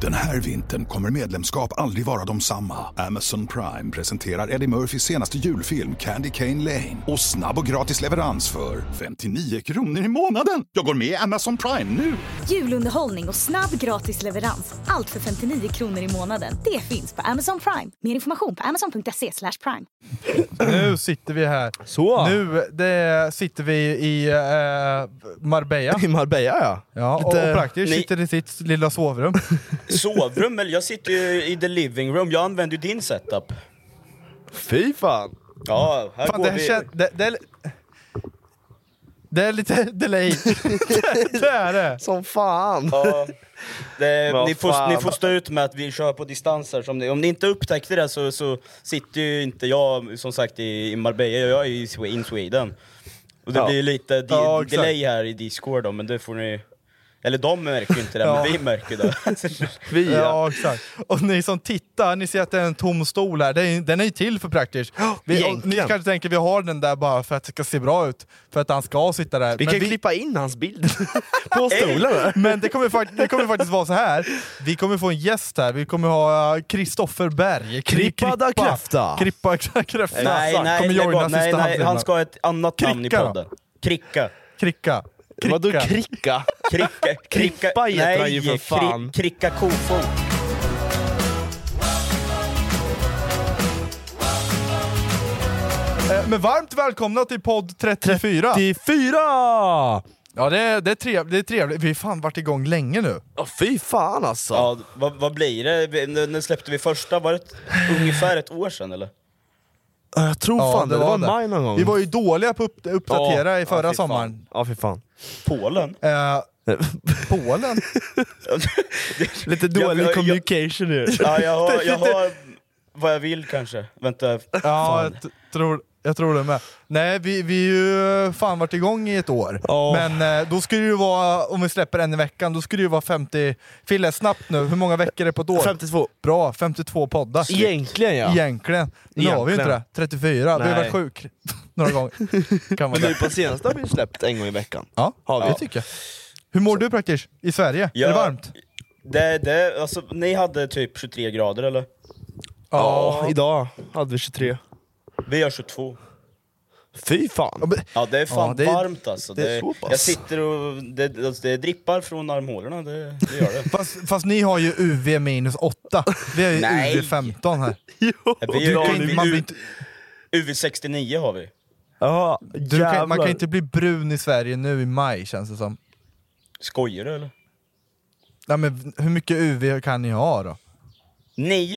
Den här vintern kommer medlemskap aldrig vara de samma. Amazon Prime presenterar Eddie Murphys senaste julfilm Candy Cane Lane. Och snabb och gratis leverans för 59 kronor i månaden. Jag går med i Amazon Prime nu! Julunderhållning och snabb gratis leverans. Allt för 59 kronor i månaden. Det finns på Amazon Prime. Mer information på amazon.se slash prime. Nu sitter vi här. Så. Nu det sitter vi i eh, Marbella. I Marbella ja. Ja, och, och praktiskt Ni- sitter i sitt lilla sovrum. Sovrum? Eller jag sitter ju i the living room, jag använder ju din setup. Fy fan. Ja, här Fan, går det, här vi... kän, det, det, är, det är lite delay. det, det är det. Som fan. Ja, det, ni, får, fan. ni får stå ut med att vi kör på distans här. Som ni, om ni inte upptäckte det så, så sitter ju inte jag som sagt i, i Marbella, jag är i in Sweden. Och det Ja. blir lite di- Ja, delay här i Discord då, men det får ni... Eller de märker ju inte det, Ja. men vi märker det. Vi ja. Ja, exakt. Och ni som tittar, ni ser att det är en tom stol här. Den är, den är ju till för praktiskt. Vi, och ni kanske tänker vi har den där bara för att det ska se bra ut. För att han ska sitta där. Vi Men kan klippa in hans bild på stolen. Men det kommer, fakt- det kommer faktiskt vara så här. vi kommer få en gäst här, vi kommer ha Kristoffer Berg. Kri- Krippa Kräfta. Krippa Kräfta. nej, nej, nej, nej, han ska ha ett annat namn i podden. Kricka. Kricka. Vadå Kricka. kricka? Kricka, kricka, Krippa heter nej, han ju för fan. Kri, kricka kofot. Eh, Men varmt välkomna till podd 34. 34! Ja det är, det, är trevligt, det är trevligt. Vi har fan varit igång länge nu. Ja fy fan alltså. Ja, vad, vad blir det? Vi- När, när släppte vi första? Var det ett, ungefär ett år sedan eller? Ja, Jag tror Ja, fan det, det var maj någon gång. Vi var ju dåliga på att upp, uppdatera Ja, i förra ja, fan. sommaren. Ja fy fan. Polen? Eh, Polen? Lite dålig jag- jag- communication här. Ja, jag har, jag har vad jag vill kanske. Vänta. Ja, jag, tror, jag tror det med. Nej, vi vi ju fan varit igång i ett år. Ja. Men eh, då skulle det ju vara, om vi släpper en i veckan, då skulle det ju vara 50... Fille, snabbt nu, hur många veckor är det på ett år? 52. Bra, 52 poddar. Egentligen ja. Egentligen. Nu har vi ju inte det. Egentligen. 34. Vi har Nej. varit sjuk några gånger. Kan man Men nu på senaste har vi släppt en gång i veckan. Ja, Har vi? det tycker jag. Hur mår du praktiskt i Sverige? Ja. Är det varmt? Det, det, alltså, ni hade typ 23 grader eller? Ja, idag hade vi 23. Vi har 22. Fy fan. Ja det är fan Ja, det är- varmt alltså. det är så pass. jag sitter och det, alltså, det drippar från armhålorna, det, det gör det. Fast, fast ni har ju UV minus 8. Vi har ju Nej. UV 15 här. Jo. Vi Du kan, man blir vi, inte, UV69 har vi. Ja, du kan, man jävlar. kan inte bli brun i Sverige nu i maj känns det som. Skojar du eller? Nej, men hur mycket UV kan ni ha då? Nio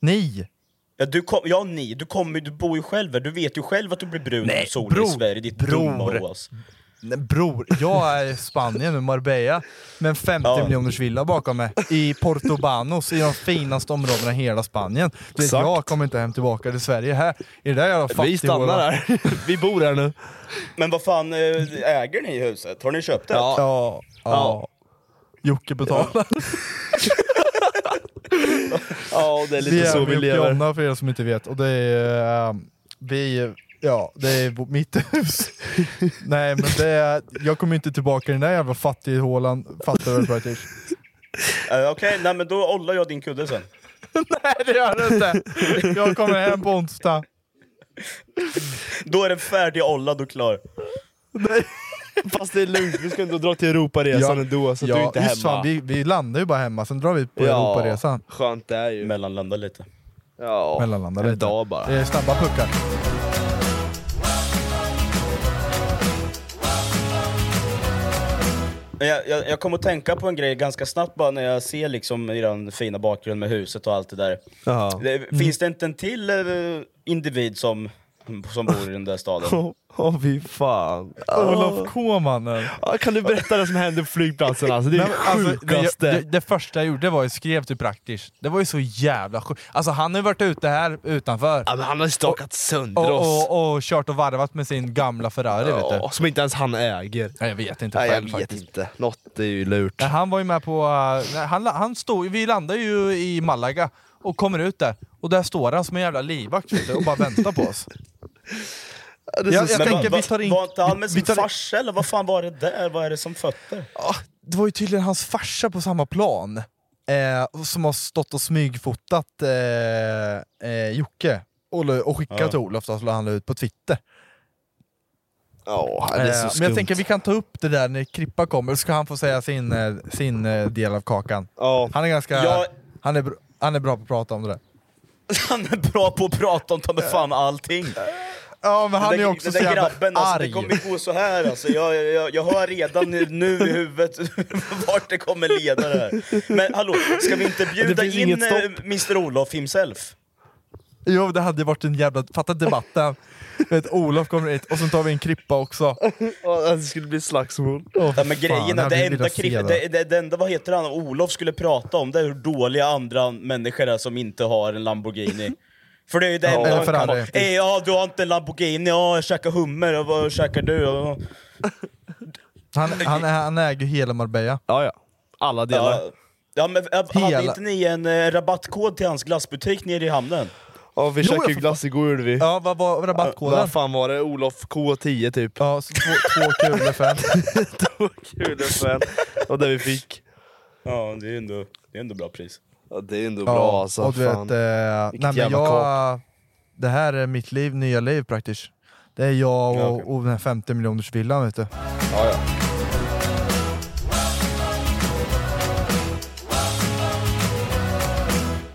Ni! Ja, du kom, ja ni, du, kommer, du bor ju själv här, du vet ju själv att du blir brun Nej, av solen bror, i Sverige, ditt dumma hås. Nej, bror, jag är i Spanien nu, Marbella, med en 50 Ja. miljoners villa bakom mig. I Portobanos, i de finaste områdena i hela Spanien. Du vet, Exakt. jag kommer inte hem tillbaka till Sverige här. I det där jävla Vi stannar här. Vi bor här nu. Men vad fan, eh, äger ni huset? Har ni köpt det? Ja. Ja, ja. Jocke betalar. Ja, det är Vi lite är så med vi lever. Jonna för er som inte vet. Och det är... eh, vi... Ja, det är mitt hus. Nej men det är... Jag kommer inte tillbaka i den där jävla fattighålan. Fattar du British? Eh, Okej, nej men då ollar jag din kudde sen. Nej det gör du inte! Jag kommer hem på onsdag. Då är den färdig ollad och klar. Fast det är lugnt, vi ska ändå dra till Europaresan ändå, så att du inte är just hemma. fan, vi, vi landar ju bara hemma, sen drar vi på Ja, Europaresan. Skönt det är ju. Mellanlanda lite. Ja, Mellanlandar en lite. dag bara. Det är snabba puckar. Jag, jag, jag kom att tänka på en grej ganska snabbt bara när jag ser liksom i den fina bakgrund med huset och allt det där. Ja. Det, Finns det inte en till eh, individ som, som bor i den där staden? Åh oh, fy fan. Olof K mannen. Ja, kan du berätta det som hände på flygplatsen alltså? Det är Nej, det men alltså, sjukaste. det, det, det första jag gjorde var att skrev till Praktisch. Det var ju så jävla sjukt. Alltså han har ju varit ute här utanför. Ja, men han har ju stakat sönder och, oss. och, och kört och varvat med sin gamla Ferrari vet du. Ja, som inte ens han äger. Nej, jag vet inte Nej, jag vet faktiskt. inte. Något är ju lurt. Nej, han var ju med på... uh, nej, han, han stod, vi landade ju i Malaga och kommer ut där. Och där står han som en jävla livvakt vet du, och bara väntar på oss. Jag, jag tänker va- vi tar in... Var inte han med sin farsa eller vad fan var det där? Vad är det som fötter? Ja, det var ju tydligen hans farsa på samma plan eh, som har stått och smygfotat eh, eh, Jocke och, och skickat Ja. till Olof så han la ut på Twitter. Eh, men jag tänker vi kan ta upp det där när Krippa kommer, så ska han få säga sin, eh, sin eh, del av kakan. Ja. Han är ganska... Ja. Han, är, han är bra på att prata om det där. Han är bra på att prata om ta med fan allting. Ja men han den är också den så där jävla grabben, alltså, det kommer gå så här alltså. jag, jag, jag hör redan nu, nu i huvudet vart det kommer leda det här. Men hallå, ska vi inte bjuda in eh. Mr Olof himself? Jo det hade varit en jävla... Fatta debatten. Vet, Olof kommer hit och sen tar vi en Krippa också. Ja, det skulle bli slagsmål. Åh, Ja, men grejen är, det enda, kripp, det. det, det, enda vad heter han, Olof skulle prata om det är hur dåliga andra människor är som inte har en Lamborghini. För det är ju det Ja, enda eller han kan vara. "Ey, ja, du har inte en Lamborghini, ja, jag käkar hummer, och vad käkar du? Ja. Han, han, han äger hela Marbella. Ja, ja. Alla delar. Ja, ja men hade Hela- inte ni en eh, rabattkod till hans glassbutik nere i hamnen? Ja, vi Jo, käkade ju glass igår gjorde vi. Ja, vad var rabattkoden? Vad fan var det? Olof K10 typ. Ja, så två, två kulor för en. Kul fan. Och det vi fick. Ja, det är ändå, det är ändå bra pris. Ja, det är ändå bra alltså. och du vet, fan. eh, nej, men jävla jag, det här är mitt liv, nya liv praktiskt. Det är jag och, Ja, okej. och den här 50 miljoners villan vet du. Ja, ja.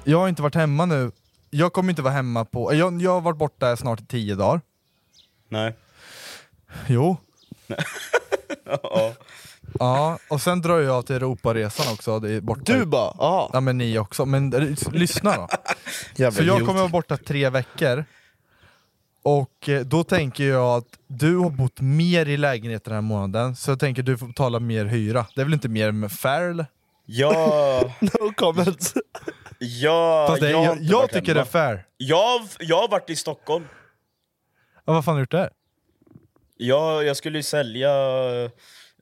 Jag har inte varit hemma nu, jag kommer inte vara hemma på, jag, jag har varit borta snart i 10 dagar. Nej. Jo. Ja. Ja, och sen drar jag till Europaresan också, det är borta. Du bara? Ja. Ja men ni också, men lyssna då. Jävla Så jag idiot. kommer vara borta tre veckor, och eh, då tänker jag att du har bott mer i lägenheten den här månaden, så jag tänker du får betala mer hyra. Det är väl inte mer med fair eller? Ja, No comments. Ja, Fast det, jag, jag, jag tycker det är fair. Jag, jag har varit i Stockholm. Ja, vad fan har du gjort där? Jag, jag skulle ju sälja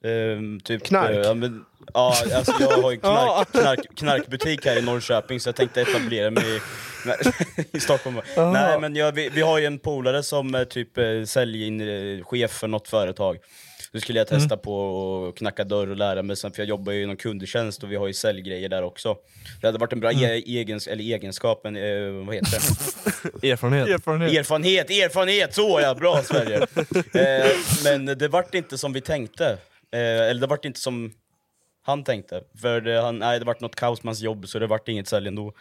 ehm, typ... Knark? eh, ja, men, ja, alltså jag har ju knark, knark, knarkbutik här i Norrköping så jag tänkte etablera mig i, i Stockholm. Nej men jag, vi, vi har ju en polare som är typ eh, säljchef för något företag. Då skulle jag testa på att knacka dörr och lära mig sen, för jag jobbar ju inom kundtjänst och vi har ju säljgrejer där också. Det hade varit en bra e- egens, eller egenskap, men eh, vad heter det? Erfarenhet. Erfarenhet. Erfarenhet, erfarenhet! Så ja, bra Sverige! eh, men det vart inte som vi tänkte. Eh, eller det vart inte som han tänkte. För det, han, nej, det vart något kaos med hans jobb, så det vart inget sälj ändå.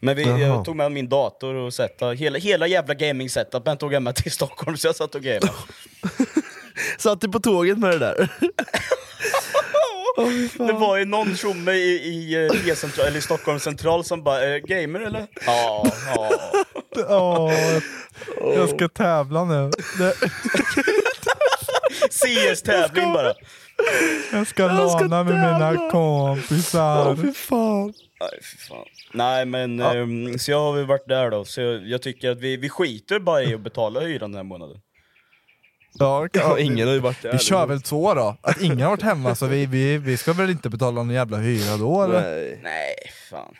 Men vi, Jaha. jag tog med min dator och setta, hela, hela jävla gaming-setupen tog jag med till Stockholm, så jag satt och gamade. Satt du på tåget med det där? Det var ju någon tjomme i, i, eh, E-central, eller i Stockholm central som bara eh, “gamer eller?” Ja, ja. Åh, jag ska tävla nu. CS-tävling bara. Jag ska lana med mina kompisar. fan. Nej, fy fan. Nej men, ehm, så jag har väl varit där då, så jag, jag tycker att vi, vi skiter bara i att betala hyran den här månaden. Ja, Ja, ingen har ju varit där. Vi kör väl så då, att ingen har varit hemma så vi, vi, vi ska väl inte betala någon jävla hyra då eller? Nej, Nej, fan.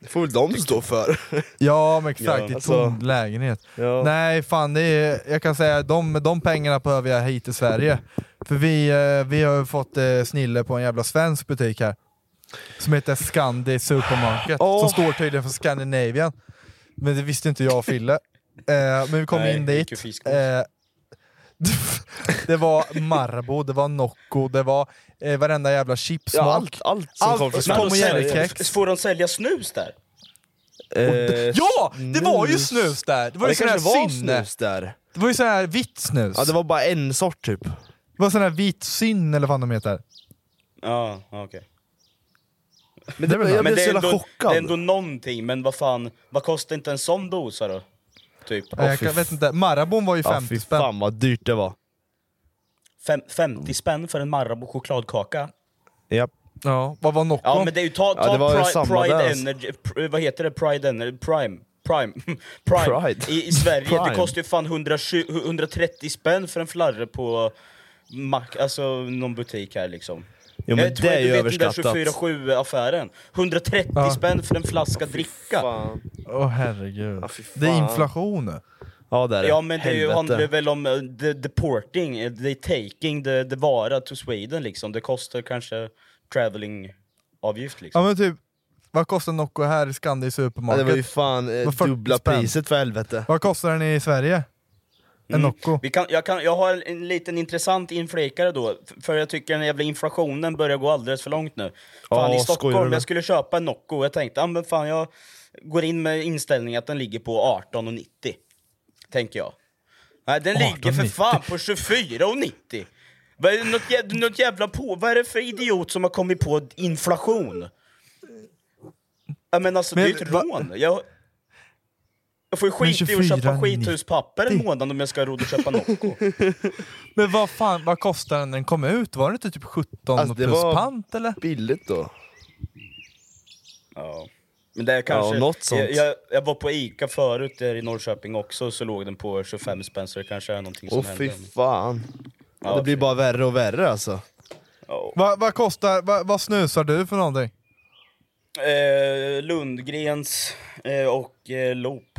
det får väl de stå för. Ja men exakt, Ja, i alltså- tom lägenhet. Ja. Nej fan, det är, jag kan säga de, de pengarna behöver jag hit till Sverige. För vi, eh, vi har ju fått eh, snille på en jävla svensk butik här. Som heter Scandi Supermarket, Åh. som står tydligen för Scandinavian. Men det visste inte jag och Fille. Eh, men vi kom Nej, in dit. Eh, det var Marabou, det var Nocco, det var eh, varenda jävla chipsmak. Ja, allt, allt som Allt kom från Tom och säljer- Jerry-kex. Får de sälja snus där? Eh, Ja! Det var ju snus. där! Det var Ja, ju det kanske var sinne. snus där. Det var ju sån här vitt snus. Ja, det var bara en sort typ. Det var sån här vit syn eller vad fan de heter. Ja, okej. Men det, väl jag Men blev det så är, jävla ändå, chockad. det är ändå någonting, men vad fan, vad kostar inte en sån dosa då? Typ. Ja, jag kan, vet inte, Marabon var ju ja, 50 fy spänn. fan vad dyrt det var. Fem, 50 spänn för en Marabou chokladkaka? Japp. Ja, vad var Nocco? Ja men det är ju, ta, Ja, ta det var ju Pride, samma Pride där, alltså. Energy, pr, vad heter det? Pride Energy, Prime? Prime? Prime. Pride. I, I Sverige, Prime. det kostar ju fan 120, 130 spänn för en flarre på Mac, alltså någon butik här liksom. Jo men Jag tror det är du ju vet den där överskattat. 24-7 affären. 130 Ja. spänn för en flaska dricka. Fan. Åh herregud. Ja, fy det är inflation. Ja det är det. Ja men det är ju- Helvete. handlar väl om uh, the deporting, uh, the taking the, the vara to Sweden liksom. Det kostar kanske traveling avgift liksom. Ja men typ, vad kostar Nocco här i Scandi ja, Supermarket? det var ju fan eh, Vad 40 dubbla spänn. priset för helvete. Vad kostar den i Sverige? En Mm. Nocco? Vi kan, jag, kan, jag har en liten intressant inflikare då, för jag tycker den jävla inflationen börjar gå alldeles för långt nu. Fan Ja, i Stockholm, jag skulle köpa en Nocco, jag tänkte ah, men fan jag går in med inställningen att den ligger på 18,90. Tänker jag. Nej, den ligger för 18,90. fan på 24,90! Vad är något, något jävla på, vad är det för idiot som har kommit på inflation? Ja, men alltså det är ju Men ett rån. Jag, jag får ju Men skita i att köpa 24,90. skithuspapper en månad om jag ska ha råd att köpa Nocco. Men vad fan, vad kostar den när den kom ut? Var det inte typ 17 Alltså, det plus var- pant eller? Billigt då. Ja. Men det är kanske... Ja, något sånt. Jag, jag, jag var på Ica förut där i Norrköping också, så låg den på 25 spänn, så det kanske är någonting som Åh fy händer. fan. Ja, det blir bara värre och värre alltså. Ja. Vad, vad kostar, vad, vad snusar du för någonting? Eh, Lundgrens eh, och eh, Loop.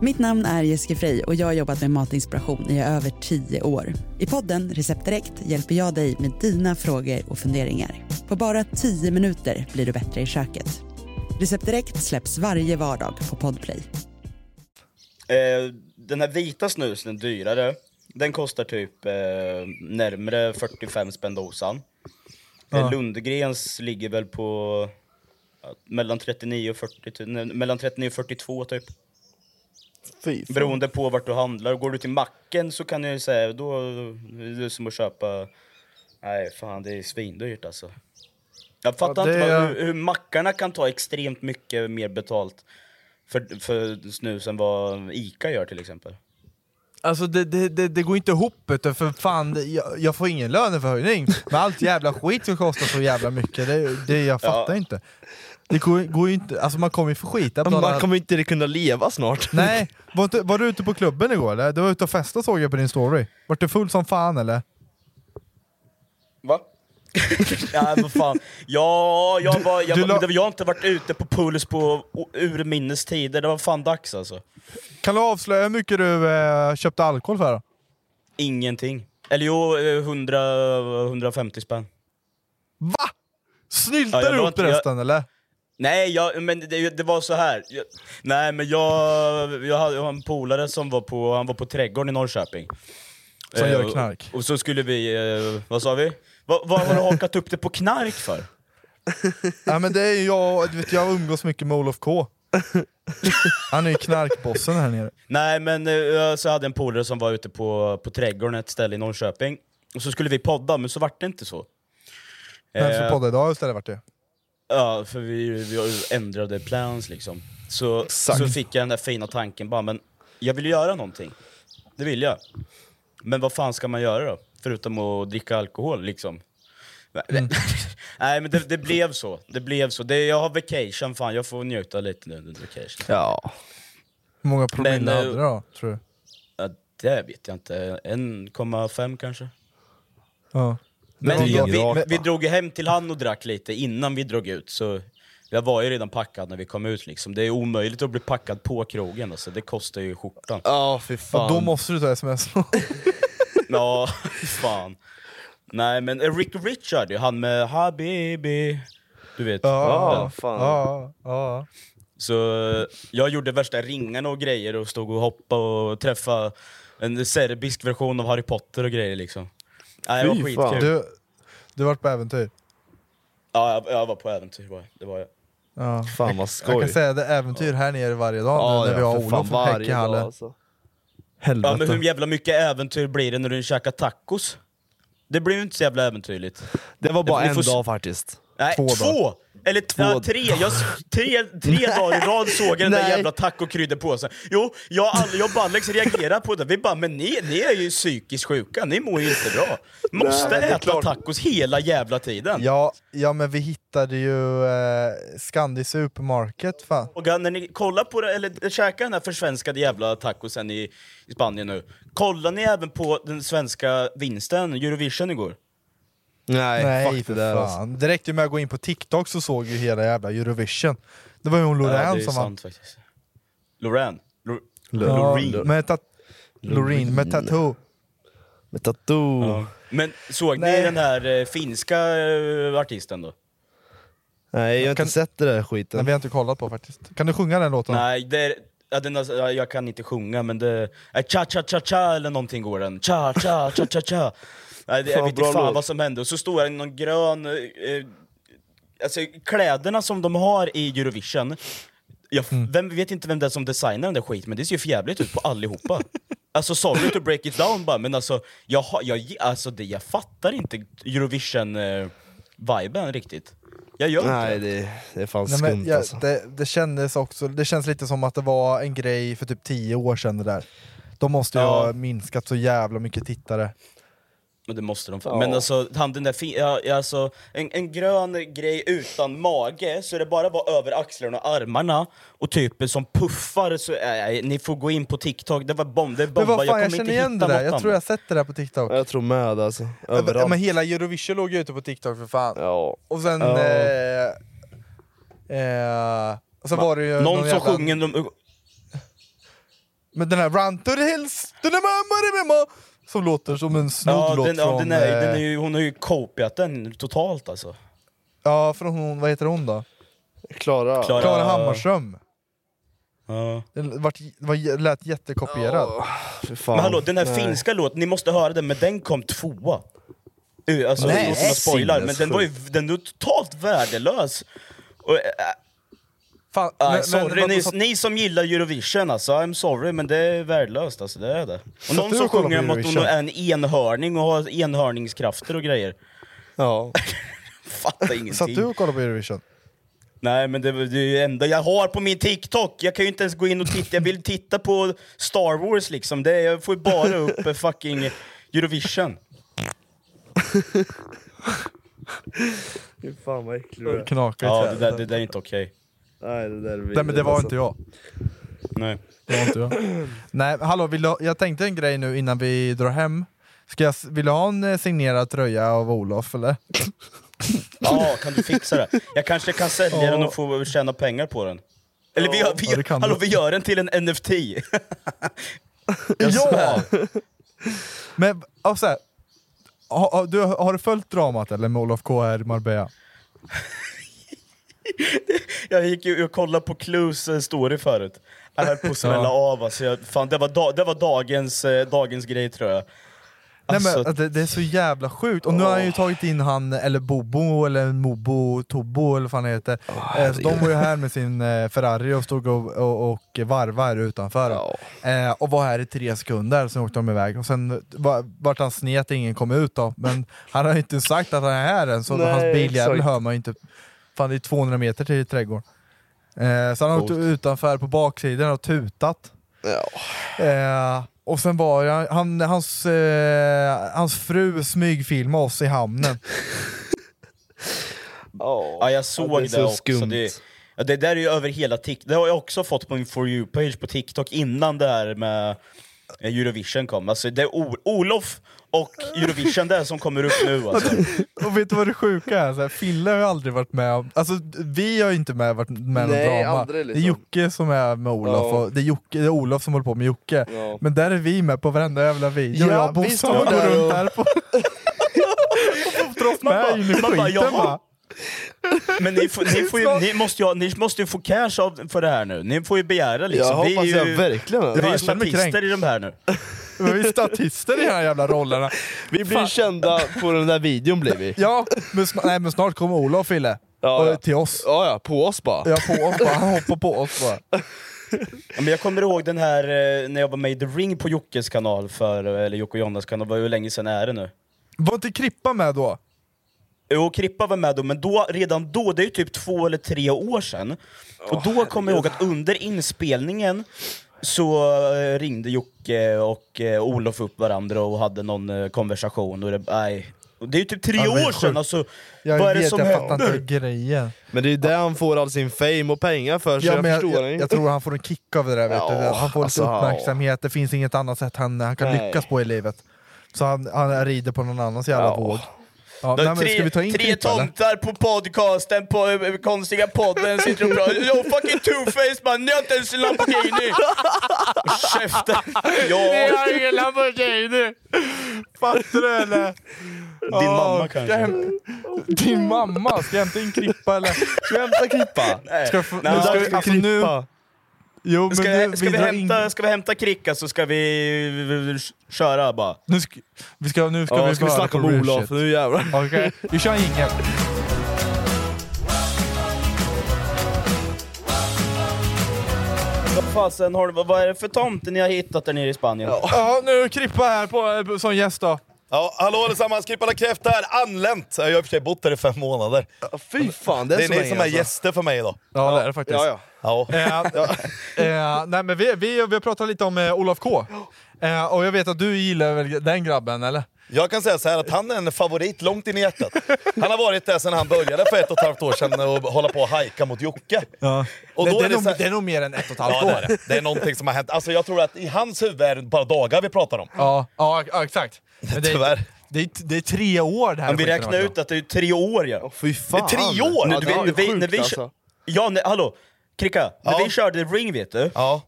Mitt namn är Jessica Frey och jag har jobbat med matinspiration i över tio år. I podden Recept Direkt hjälper jag dig med dina frågor och funderingar. På bara tio minuter blir du bättre i köket. Recept Direkt släpps varje vardag på Podplay. Eh, den här vita snusen, dyrare, den kostar typ eh, närmare 45 spänn dosan. Ja. Eh, Lundgrens ligger väl på ja, mellan 39 och 40, ty- nej, mellan 39 och 42 typ. Fy fan. Beroende på vart du handlar. Går du till macken så kan jag ju säga, då är det som att köpa... Nej fan, det är svindyrt alltså. Jag fattar Ja, inte är- hur, hur mackarna kan ta extremt mycket mer betalt för, för snus än vad Ica gör till exempel. Alltså det, det, det, det går inte ihop för fan, det, jag, jag får ingen löneförhöjning med allt jävla skit som kostar så jävla mycket, det, det jag fattar Ja. inte. Det går, går ju inte, alltså man kommer ju få skita på Man några- kommer inte kunna leva snart. Nej, var, inte, var du ute på klubben igår eller? Du var ute och festade såg jag på din story. Vart du full som fan eller? Va? ja, vad fan. Ja, jag, var, jag, du var, jag har inte varit ute på Puls på urminnes tider, det var fan dags alltså. Kan du avslöja hur mycket du eh, köpte alkohol för? då? Ingenting. Eller jo, eh, 100, 150 spänn. Va? Ja, Snyltar jag du upp inte- resten eller? Nej, jag, men det, det var så här. Jag, nej, men jag, jag hade jag en polare som var på, han var på Trädgården i Norrköping. Som Eh, gör och- knark. Och så skulle vi, eh, vad sa vi? Vad, vad har du hakat upp det på knark för? Ja, men det är ju jag, du vet, jag umgås mycket med Olof K. Han är ju knarkbossen här nere. Nej men eh, så hade jag en polare som var ute på, på trädgården, ett ställe i Norrköping. Och så skulle vi podda, men så vart det inte så. Vem som Eh, poddar idag istället vart det? Ja, för vi, vi ändrade plans liksom. Så, Exakt. så fick jag den där fina tanken bara, men jag vill göra någonting. Det vill jag. Men vad fan ska man göra då? Förutom att dricka alkohol liksom. Nej men det, det blev så. Det blev så. Det, jag har vacation, fan jag får njuta lite nu under vacation. Ja. Hur många promille eh, hade du då, tror du? Ja, det vet jag inte. 1,5 kanske. Ja. Men vi, vi, vi drog ju hem till han och drack lite innan vi drog ut, så jag var ju redan packad när vi kom ut liksom. Det är omöjligt att bli packad på krogen, alltså. det kostar ju skjortan. Ja, fy Ja, då måste du ta sms. Ja, fan. Nej men Rick Richard, ju, han med Habibi, du vet. Ja, ja, ja. Så jag gjorde värsta ringarna och grejer och stod och hoppade och träffade en serbisk version av Harry Potter och grejer liksom. Nej, det var Fy fan. skitkul. Du, du har varit på äventyr? Ja, jag, jag var på äventyr, jag. det var jag. Ja. Fan, vad Jag skoj. kan säga det är äventyr här nere varje dag Ja, nu när vi ja, har för fan, Olof varje Häck i hallen. alltså. Ja, men Helvete. hur jävla mycket äventyr blir det när du käkar tacos? Det blir ju inte så jävla äventyrligt. Det var bara en får s- dag faktiskt. Nej, Två två! dagar. Eller Två- ja, tre! Jag, tre, tre dagar i rad såg jag den där jävla tacokrydderpåsen. Jo, jag, jag och Ballex reagerar på det. Vi bara, men ni, ni är ju psykiskt sjuka, ni mår ju inte bra. Måste Nej, äta klart. tacos hela jävla tiden. Ja, ja men vi hittade ju eh, Scandi Supermarket fan. Och när ni kollar på det, eller käkar den här försvenskade jävla tacosen i, i Spanien nu, kollar ni även på den svenska vinsten, Eurovision igår? Nej, Nej fuck för det där fan. alltså. Det räckte ju med att gå in på TikTok så såg ju hela jävla Eurovision. Det var ju hon ja, Loreen är som vann. Loreen. Lo- Ja, Loreen. med, tat- Loreen med tattoo. Med tattoo. Ja. Men såg Nej. ni den här eh, finska eh, artisten då? Nej, jag har Kan- inte sett det där skiten. Den vi har inte kollat på faktiskt. Kan du sjunga den låten? Nej, det är, ja, den, ja, jag kan inte sjunga men det... är cha cha cha cha eller någonting går den. Cha Nej, det, jag vet inte fan låt. vad som hände. Och så står det någon grön... Eh, eh, alltså kläderna som de har i Eurovision, jag Mm. vem, vet inte vem det är som designar den där skiten, men det ser ju jävligt ut på allihopa. Alltså sorry to break it down bara, men alltså jag, jag, alltså, det, jag fattar inte Eurovision-viben riktigt. Jag gör Nej, inte det. det, det är fan Nej, skumt men, ja, alltså. det, det kändes också, det känns lite som att det var en grej för typ tio år sedan det där. De måste ju Ja. ha minskat så jävla mycket tittare. Men det måste de Ja. fan. Men alltså, han den där fi- ja, ja, alltså, en, en grön grej utan mage, så det bara var över axlarna och armarna, och typ som puffar, så, äh, ni får gå in på TikTok, det var bomb, det är Men bomba, vad fan, jag, kommer känner inte igen det där, jag tror jag har sett det där på TikTok. Jag tror med alltså. Ja, men- Överallt. Men hela Eurovision låg ju ute på TikTok för fan. Ja. Och sen... Ja. Eh, eh, och sen var det ju Någon som jävla- sjunger, de, Men den här Run to the hills, to the mamma, mamma, som låter som en snodd ja, låt den, ja, från... den är, den är eh, ju, hon har ju kopiat den totalt alltså. Ja, från hon, vad heter hon då? Klara. Klara- Klara Hammarström. Ja. Den vart, var, lät jättekopierad. Fan. Men hallå, den här Nej. finska låten, ni måste höra den, men den kom tvåa. Alltså, Nej, utan att spoila, men den var ju den var totalt värdelös. Och, äh, Fan, Ah, men- sorry, men- ni, ni som gillar Eurovision alltså, I'm sorry men det är värdelöst alltså, det är det. Och någon som sjunger om att hon är en enhörning och har enhörningskrafter och grejer. Ja. Fattar Satt ingenting. du och kollade på Eurovision? Nej men det, det är ju det enda jag har på min TikTok, jag kan ju inte ens gå in och titta, jag vill titta på Star Wars liksom, det, är- jag får ju bara upp eh, fucking Eurovision. Fy fan vad äcklig du är. Knakar Ja det där, det där är inte okej. Nej det där är Nej men det var inte jag. Nej. Det var inte jag. Nej, hallå, vill du, jag tänkte en grej nu innan vi drar hem. Ska jag, vill du ha en eh, signerad tröja av Olof eller? Ja, kan du fixa det? Jag kanske kan sälja Ja. den och få tjäna pengar på den. Eller vi, gör, vi, Ja, hallå, vi gör den till en NFT. ja! Men och så här, har, har, du, har du följt dramat eller med Olof K här i Marbella? Jag gick ju och kollade på Clues eh, story förut. Jag höll på att smälla av alltså. jag, fan, det, var da, det var dagens, eh, dagens grej tror jag. Nej, men, Alltså- att det, det är så jävla sjukt, och nu har han ju tagit in han, eller Bobo, eller Mobo, Tobo eller vad han heter. eh, så de var ju här med sin eh, Ferrari och stod och, och, och varvade utanför. Eh, och var här i tre sekunder, sen åkte de iväg. Och sen var, vart han snet, ingen kom ut då. Men han har ju inte sagt att han är här än, så Nej, hans biljävel hör man ju inte. Fan det är 200 meter till trädgården. Eh, så han har åkt utanför på baksidan och tutat. Eh, och sen var jag, han, hans, eh, hans fru smygfilmade oss i hamnen. Ja, jag såg Ja, det är det, så också. skumt. Det, ja, det där är ju över hela TikTok. Det har jag också fått på min For You-page på TikTok innan det här med Eurovision kom. Alltså, det är Olof och Eurovision det är som kommer upp nu alltså. och vet du vad det sjuka är? Så här, Fille har ju aldrig varit med om, alltså vi har ju inte med, varit med Nej, någon drama. aldrig Det är liksom. Jocke som är med Olof, Ja. och det är, Jocke, det är Olof som håller på med Jocke. Ja. Men där är vi med på varenda jävla video, Ja, jag och vi Bosse går där runt och- här på... och Man med bara- in i man bara, va? Men ni, får, ni, får ju, ni, måste ju, ni måste ju få cash av, för det här nu. Ni får ju begära liksom. Jag vi är hoppas ju, jag verkligen. Vi är ju Jag statister i de här nu. Men vi är statister i de här jävla rollerna. Vi blir Fan. kända på den där videon blir vi. Ja, men, sn- nej, men snart kommer Olof och Fille. Ja, ja. Till oss. Ja, ja, på oss bara. Ja, på oss bara. Han hoppar på oss bara. Ja, Men jag kommer ihåg den här eh, när jag var med i The Ring på Jockes kanal, för, eller Jocke och Jonas kanal, var hur länge sedan är det nu? Var inte Krippa med då? Jo, Krippa var med då, men då, redan då, det är ju typ två eller tre år sedan. Och då kommer jag ihåg att under inspelningen så eh, ringde Jocke och eh, Olof upp varandra och hade någon eh, konversation. Och det, nej. Det är ju typ tre Ja, år sedan, alltså, Jag vad är det vet, som jag händer? inte grejen. Men det är där han får all sin fame och pengar för, så Ja, jag jag, förstår jag, jag tror han får en kick av det där, vet Ja, du. han får alltså, lite uppmärksamhet, det finns inget annat sätt han, han kan Nej. lyckas på i livet. Så han, han rider på någon annans jävla Ja. våg. Ja, nej, är men ska vi ta in tre eller? tomtar på podcasten, på eh, konstiga podden, sitter och pratar. Yo fucking two-face man, ni har inte ens en Lamborghini! Käften! Ja, har ingen Lamborghini! Fattar du eller? din Ja, mamma ska jag kanske? hämta- Din mamma? Ska jag hämta in Krippa eller? Ska vi hämta Krippa? Nej. Ska jag få, Nej, nu ska vi, alltså nu, Krippa. Jo, men Ska, nu, ska, vi drar hämta, in- ska vi hämta Kricka så ska vi köra bara. nu ska, vi ska, nu ska Ja, vi ska vi snacka om Olof, nu jävlar. Okej, vi kör ingen. Fasen har vad är det för tomte ni har hittat där nere i Spanien? Ja, nu är Krippa här på, som gäst då. Ja, hallå allesammans, Krippala Kräft här, anlänt! Jag har i och för sig bott här i fem månader. Fy fan, det är, Det är ni som är alltså. gäster för mig idag. Ja, det är det faktiskt. Ja, ja. Ja. Eh, eh, nej, men vi, vi, vi har pratat lite om eh, Olof K. Eh, och jag vet att du gillar väl den grabben, eller? Jag kan säga så här att han är en favorit långt in i hjärtat. Han har varit där sedan han började för ett och ett halvt år sedan och hålla på och hajka mot Jocke. Ja. Och det, då det, är är det nog, här- det är nog mer än ett och ett halvt Ja, det år. är det. Det är någonting som har hänt. Alltså jag tror att i hans huvud är det bara dagar vi pratar om. Ja, ja, ja exakt. Men det, är, Tyvärr. det, är, det är tre år det här Men vi räknar ut att det är tre år ja. Fy fan. Det är tre år! Nu, Ja, du det vet, är när vi, sjukt, när vi, alltså. Ja, nej, hallå! Kricka, när Ja. vi körde Ring vet du, Ja.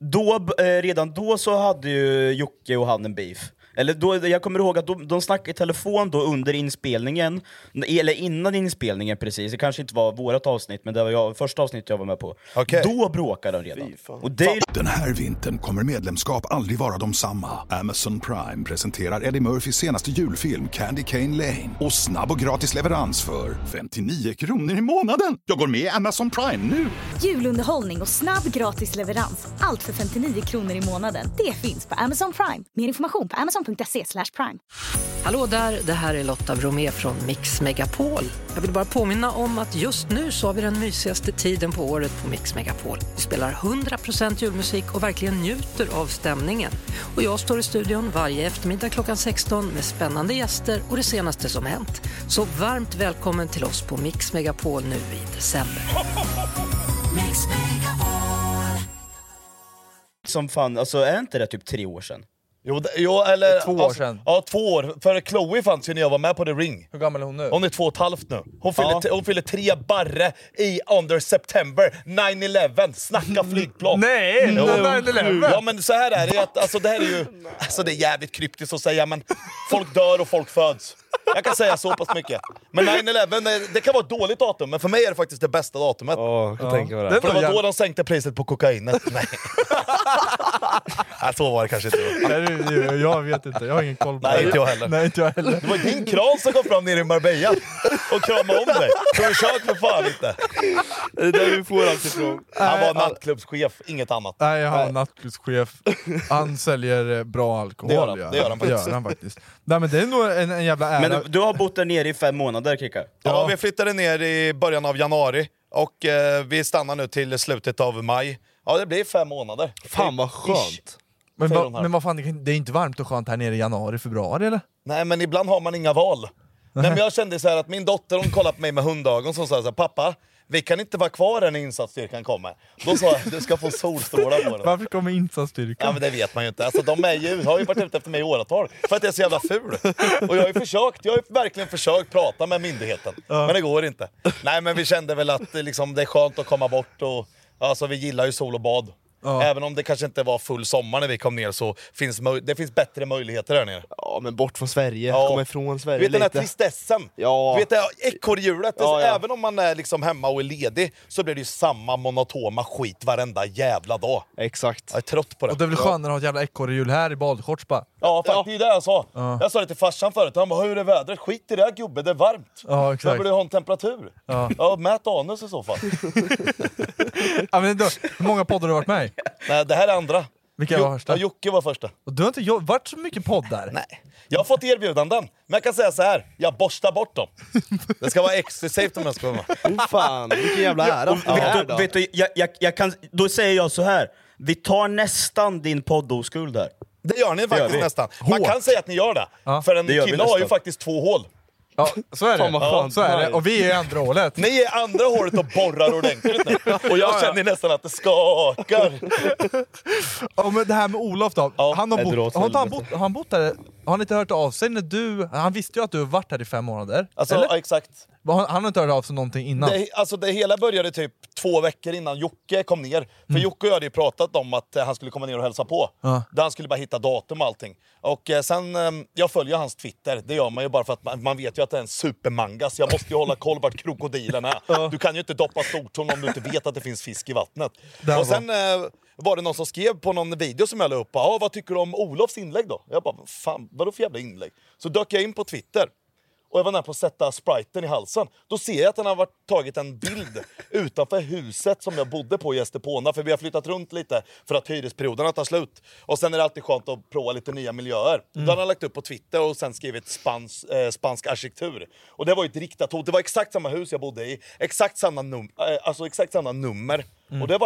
då, eh, redan då så hade ju Jocke och han en beef. Eller då, jag kommer ihåg att de, de snackade i telefon då under inspelningen, eller innan inspelningen precis, det kanske inte var vårt avsnitt, men det var jag, första avsnittet jag var med på. Okej. Då bråkade de redan. Och det Den här vintern kommer medlemskap aldrig vara de samma. Amazon Prime presenterar Eddie Murphys senaste julfilm Candy Cane Lane. Och snabb och gratis leverans för 59 kronor i månaden. Jag går med i Amazon Prime nu! Julunderhållning och snabb gratis leverans. Allt för 59 kronor i månaden. Det finns på Amazon Prime. Mer information på amazon.se slash prime. Hallå där, det här är Lotta Bromé från Mix Megapol. Jag vill bara påminna om att just nu så har vi den mysigaste tiden på året på Mix Megapol. Vi spelar 100% julmusik och verkligen njuter av stämningen. Och jag står i studion varje eftermiddag klockan 16 med spännande gäster och det senaste som hänt. Så varmt välkommen till oss på Mix Megapol nu i december. som fan, alltså är inte det typ tre år sedan? Jo, det- jo eller... Två år alltså, sedan. Ja, två år. För Chloe fanns ju när jag var med på The Ring. Hur gammal är hon nu? Hon är två och ett halvt nu. Hon fyller, Ja. hon fyller tre barre i under September 9-11. Snacka flygplan! Nej! Jo. 9/11. Ja men så här är det, att, alltså, det här är ju... Alltså det är jävligt kryptiskt att säga men folk dör och folk föds. Jag kan säga så pass mycket. Men 9-11, det- det kan vara ett dåligt datum, men för mig är det faktiskt det bästa datumet. Ja, jag tänker på det. För det var då de sänkte priset på kokainet. Nej. Nej, så var det kanske inte. Nej, jag vet inte, jag har ingen koll på Nej, det. inte jag heller. Nej, inte jag heller. Det var din kran som kom fram nere i Marbella och kramade om dig. Försök för fan inte. Det är där vi får allt ifrån. Han var nattklubbschef, inget annat. Nej, han är nattklubbschef. Han säljer eh, bra alkohol. Det gör han, ja. det gör han faktiskt. Det gör han faktiskt. Nej, men det är nog en, en jävla ära. Men du, du har bott där nere i fem månader Kika? Ja, vi flyttade ner i början av januari och eh, vi stannar nu till slutet av maj. Ja, det blir fem månader. Fan vad skönt. men, va, men vad fan, det kan- det är inte varmt och skönt här nere i januari, februari eller? Nej, men ibland har man inga val. Nej, men jag kände så här att min dotter hon kollade på mig med hundögon som sa så här, pappa, vi kan inte vara kvar här när insatsstyrkan kommer. Då sa jag, du ska få solstrålar på dig. Varför kommer insatsstyrkan? Ja men det vet man ju inte. Alltså, de är ju, har ju varit ute efter mig i åratal för att jag är så jävla ful. Och jag har ju försökt, jag har verkligen försökt prata med myndigheten. Men det går inte. Nej men vi kände väl att det liksom, det är skönt att komma bort och alltså, vi gillar ju sol och bad. Ja. Även om det kanske inte var full sommar när vi kom ner så finns det finns bättre möjligheter där nere. Ja men bort från Sverige, Ja. komma ifrån Sverige Du vet den här lite. tristessen? Ja. Du vet det här ekorrhjulet? Ja, ja. Även om man är liksom hemma och är ledig så blir det ju samma monotoma skit varenda jävla dag. Exakt. Jag är trött på det. Och det är väl skönare att ha ett jävla ekorrhjul här i badshorts bara. Ja, faktiskt, det är det jag sa. Ja. Jag sa det till farsan förut, han bara 'Hur är vädret?' Skit i det gubbe, det är varmt. Ja, Jag exakt. borde ha en temperatur. Ja. Ja, mät anus i så fall. Ja, men då, hur många poddar har du varit med i? Nej, det här är andra. Vilka var första? Ja, Jocke var första. Och du har inte jo- varit så mycket poddar? Nej. Jag har fått erbjudanden, men jag kan säga så här. jag borstar bort dem. Det ska vara exklusivt om jag ska vara med. Oh, fan, vilken jävla ära. Och vet, du, vet du, jag, jag, jag kan, då säger jag så här. vi tar nästan din poddoskuld där. Det gör ni gör faktiskt vi. nästan. Man Hårt. kan säga att ni gör det. Ja. För en Det gör vi kille har ju nästan. faktiskt två hål. Ja, så är Fan, vad det. skönt. så är det. Och vi är i andra hålet. Ni är andra hålet och borrar ordentligt nu. Och jag känner nästan att det skakar. Ja, men det här med Olof då. Ja, han har, bott, har, inte han, bott, har han bott där? Har han inte hört av sig när du... Han visste ju att du har varit här i fem månader. Alltså, Eller? ja, exakt. Han, han har inte hört av sig någonting innan. Det, alltså det hela började typ två veckor innan Jocke kom ner. För Jocke och jag hade ju pratat om att eh, han skulle komma ner och hälsa på. Ja. Där han skulle bara hitta datum och allting. Och eh, sen, eh, jag följer hans Twitter, det gör man ju bara för att man, man vet ju att det är en supermanga. Så jag måste ju hålla koll vart krokodilen är. Du kan ju inte doppa stortån om du inte vet att det finns fisk i vattnet. Där och sen eh, var det någon som skrev på någon video som jag la upp, ah, vad tycker du om Olofs inlägg då? Jag bara, fan vadå för jävla inlägg? Så dök jag in på Twitter. Och jag var nära på att sätta spriten i halsen. Då ser jag att han har varit, tagit en bild utanför huset som jag bodde på i Estepona. För vi har flyttat runt lite för att hyresperioderna tar slut. Och sen är det alltid skönt att prova lite nya miljöer. Då har han lagt upp på Twitter och sen skrivit spans, eh, spansk arkitektur. Och det var ju ett riktat hot. Det var exakt samma hus jag bodde i. Exakt samma, num eh, alltså exakt samma nummer. Och det var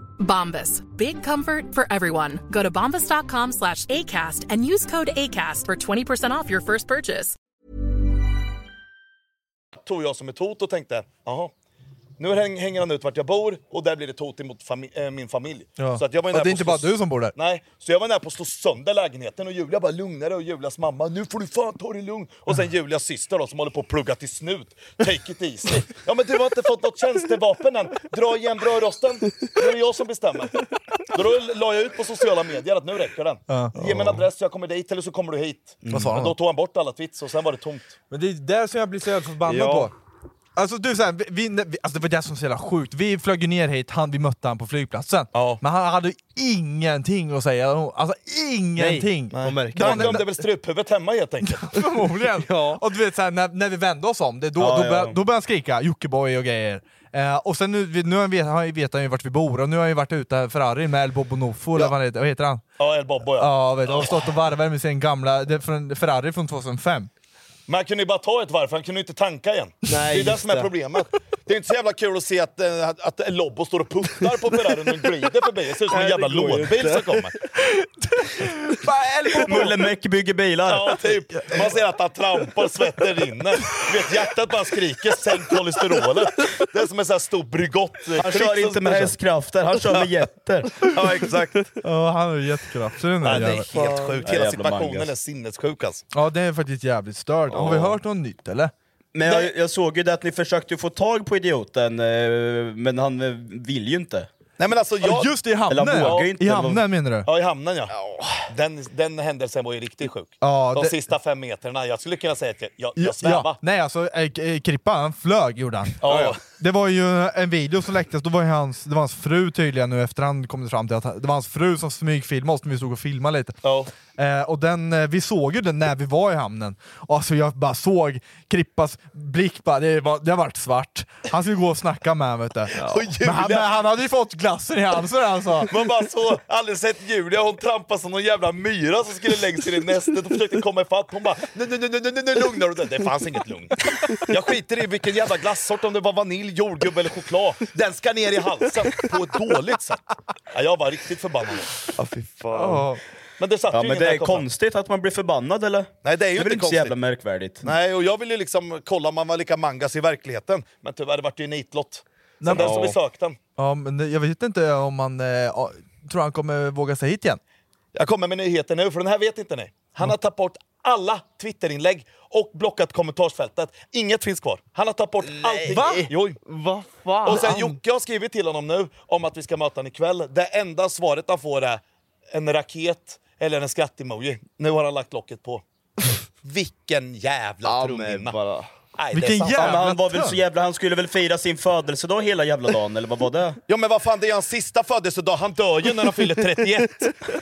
Bombas. Big comfort for everyone. Go to bombas.com slash ACAST and use code ACAST for 20% off your first purchase. tog jag som ett hot och tänkte, jaha. Nu häng- hänger han ut vart jag bor och där blir det ett hot emot fami- äh, min familj. Ja. Så att jag var ju Och nära det är på inte bara du som bor där. Nej, så jag var nära på att slå sönder lägenheten och Julia bara lugnade och Julias mamma, nu får du fan ta det lugnt. Och sen Julias syster då som håller på att plugga till snut, take it easy. Ja men du har inte fått något tjänstevapen än, dra igen brödrosten, nu är det jag som bestämmer. Då la jag ut på sociala medier att nu räcker den. Ja. Ge mig en adress, jag kommer dit eller så kommer du hit. Vad sa han Men då? tog han bort alla tweets och sen var det tomt. Men det är där som jag blir så förbannad Ja. på. Alltså, du, så här, vi, vi, alltså det var det som var så jävla sjukt, vi flög ju ner hit, han, vi mötte han på flygplatsen. Ja. Men han hade ingenting att säga, alltså ingenting! Nej, Han glömde väl struphuvudet hemma helt enkelt. Förmodligen! Ja. Och du vet såhär, när, när vi vände oss om, det, då, Ja, då, började, då började han skrika Jockiboi och grejer. Eh, och sen nu, nu vet, han- vet han ju vart vi bor, och nu har han ju varit ute Ferrari med El Bobo Nofo, eller vad, heter, vad heter han? Ja, El Bobbo ja. Ja, vet, och stått och varvat med sin gamla Ferrari från 2005. Men han kunde ju bara ta ett varv, för han kunde ju inte tanka igen. Nej, det är det som är problemet. Det är inte så jävla kul att se att, eh, att, att Lobbo står och puttar på Ferrarin och glider förbi. Det ser ut som en jävla lådbil som kommer. Mulle Meck bygger bilar. Ja, typ. Man ser att han trampar, svetten rinner. Du vet, hjärtat bara skriker, sänk kolesterolet. Det är som en sån här stor Bregott. Han kör inte med hästkrafter, han kör med jätter. Ja, exakt. Ja, han har ju jättekraft. Så den där Nej, det är helt sjukt. Ja, Hela situationen är sinnessjuk alltså. Ja, det är faktiskt jävligt stört. Har vi hört något nytt eller? Men jag, jag såg ju det att ni försökte få tag på idioten, eh, men han eh, vill ju inte. Nej men alltså jag... Just i Eller hamnen! han vågar ja. ju inte, I hamnen menar du? Ja, i hamnen ja. Den, den händelsen var ju riktigt sjuk. Ja, De det- sista fem meterna, jag skulle kunna säga att jag, jag, Ja, jag svävade. ja. Nej alltså, eh, eh, Krippa han flög gjorde han. Ja, ja. Det var ju en video som läcktes, då var hans, det var hans fru tydligen nu efterhand kom det fram till att det var hans fru som smygfilmade oss när vi stod och filmade lite. Ja. Eh, och den, eh, vi såg ju den när vi var i hamnen, och alltså jag bara såg Krippas blick, bara, det, var, det har varit svart. Han skulle gå och snacka med du. Och Men, han, men han hade ju fått glassen i halsen alltså. Man bara så, aldrig sett Julia, hon trampade som någon jävla myra som skulle längst in i nästet och försökte komma ifatt. Hon bara nu, nu, nu, nu, nu, nu lugnar du dig. Det fanns inget lugn. Jag skiter i vilken jävla glassort, om det var vanilj, jordgubb eller choklad. Den ska ner i halsen på ett dåligt sätt. Ja, jag var riktigt förbannad. Ja, fy fan. Men det satt Ja ju men ingen det är konstigt att man blir förbannad eller? Nej det är ju Det väl inte inte så konstigt. jävla märkvärdigt? Nej, och jag ville ju liksom kolla om man var lika mangas i verkligheten. Men tyvärr det vart ju nitlott. Nej, men- dess har vi sökt den. Ja, men det- jag vet inte om man, eh, ja, tror han kommer våga sig hit igen? Jag kommer med nyheten nu, för den här vet inte ni. Han har tagit bort alla Twitterinlägg och blockat kommentarsfältet. Inget finns kvar. Han har tagit bort allting. Va? Jo. Vad fan? Och sen Jocke har skrivit till honom nu om att vi ska möta honom ikväll. Det enda svaret han får är en raket eller en skratt-emoji. Nu har han lagt locket på. Vilken jävla Ja, trumhinna. Nej, Vilken det är sant. Ja, men han Jävla var väl så jävla, han skulle väl fira sin födelsedag hela jävla dagen, eller vad var det? Ja men vad fan, det är hans sista födelsedag. Han dör ju när han fyller 31.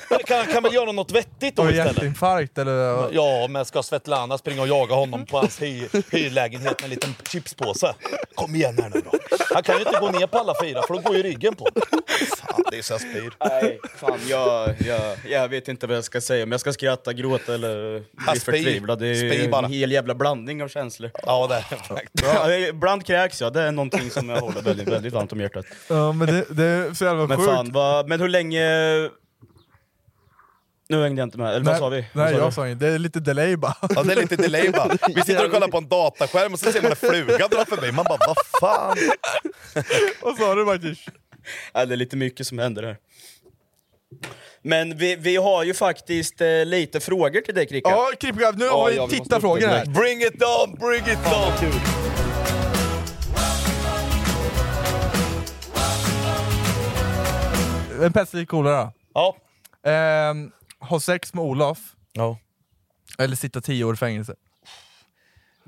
Han kan, kan väl göra något vettigt då istället? hjärtinfarkt eller? Ja, men ska Svetlana springa och jaga honom på hans hy hyrlägenhet med en liten chipspåse? Kom igen här nu då. Han kan ju inte gå ner på alla fyra för då går ju ryggen på honom. Fan, det är så jag spyr. Nej, fan jag, jag, jag vet inte vad jag ska säga, om jag ska skratta, gråta eller bli förtvivlad. Det är ju en hel jävla blandning av känslor. Ja, det. Ja, ibland kräks jag, det är någonting som jag håller väldigt, väldigt varmt om hjärtat. Ja men det, det är så jävla Men sjukt. fan, vad, men hur länge... Nu hängde jag inte med, eller vad sa vi? Vad Nej sa jag vi? sa inget, det är lite delay bara. Ja, det är lite delay bara. Vi sitter och kollar på en dataskärm och så ser man en fluga dra förbi. Man bara, vad fan? Vad sa du Marcus? Ja, det är lite mycket som händer här. Men vi, vi har ju faktiskt eh, lite frågor till dig Kricka. Ja Krippa, nu har ja, vi tittarfrågor här. Bring it down, bring it down! En Pepsi Cola då. Ja. Ehm, ha sex med Olof, ja. eller sitta tio år i fängelse.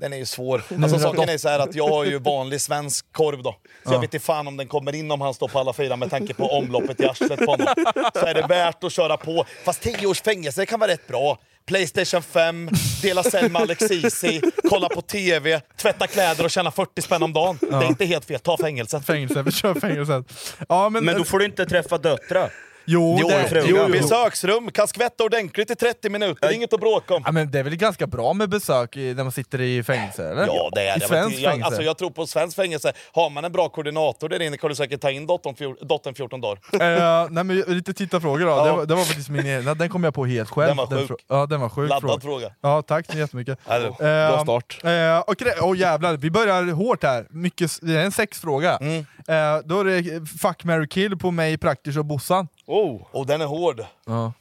Den är ju svår. Alltså saken är så här att jag har ju vanlig svensk korv då. Så jag vet inte fan om den kommer in om han står på alla fyra med tanke på omloppet i arslet på honom. Så är det värt att köra på. Fast 10 års fängelse det kan vara rätt bra. Playstation 5, dela cell med Alex Ceesay, kolla på TV, tvätta kläder och tjäna 40 spänn om dagen. Det är inte helt fel, ta fängelset. Fängelse, vi kör fängelset. Ja, men, Men då får du inte träffa döttrar. Jo, Jo, det, fråga. jo, jo. Besöksrum, kan skvätta ordentligt i 30 minuter, är inget att bråka om. Ja, men det är väl ganska bra med besök i, när man sitter i fängelse? Eller? Ja, det är I det. svenskt jag, fängelse? alltså, jag tror på svensk fängelse, har man en bra koordinator där inne kan du säkert ta in dottern, fjor- dottern 14 dagar. Eh, nej, men lite tittarfrågor då. Ja. Det, var, det var faktiskt min egen, den kom jag på helt själv. Den var sjuk. frå- ja, den var sjuk Laddad fråga. Ja, tack så jättemycket. Det- Eh, Bra start. Eh, okej, åh jävlar, vi börjar hårt här. Mycket, det är en sexfråga. Mm. Eh, då är det fuck, marry, kill på mig, Praktisch och Bossan. Oh. Och den är hård. Ja.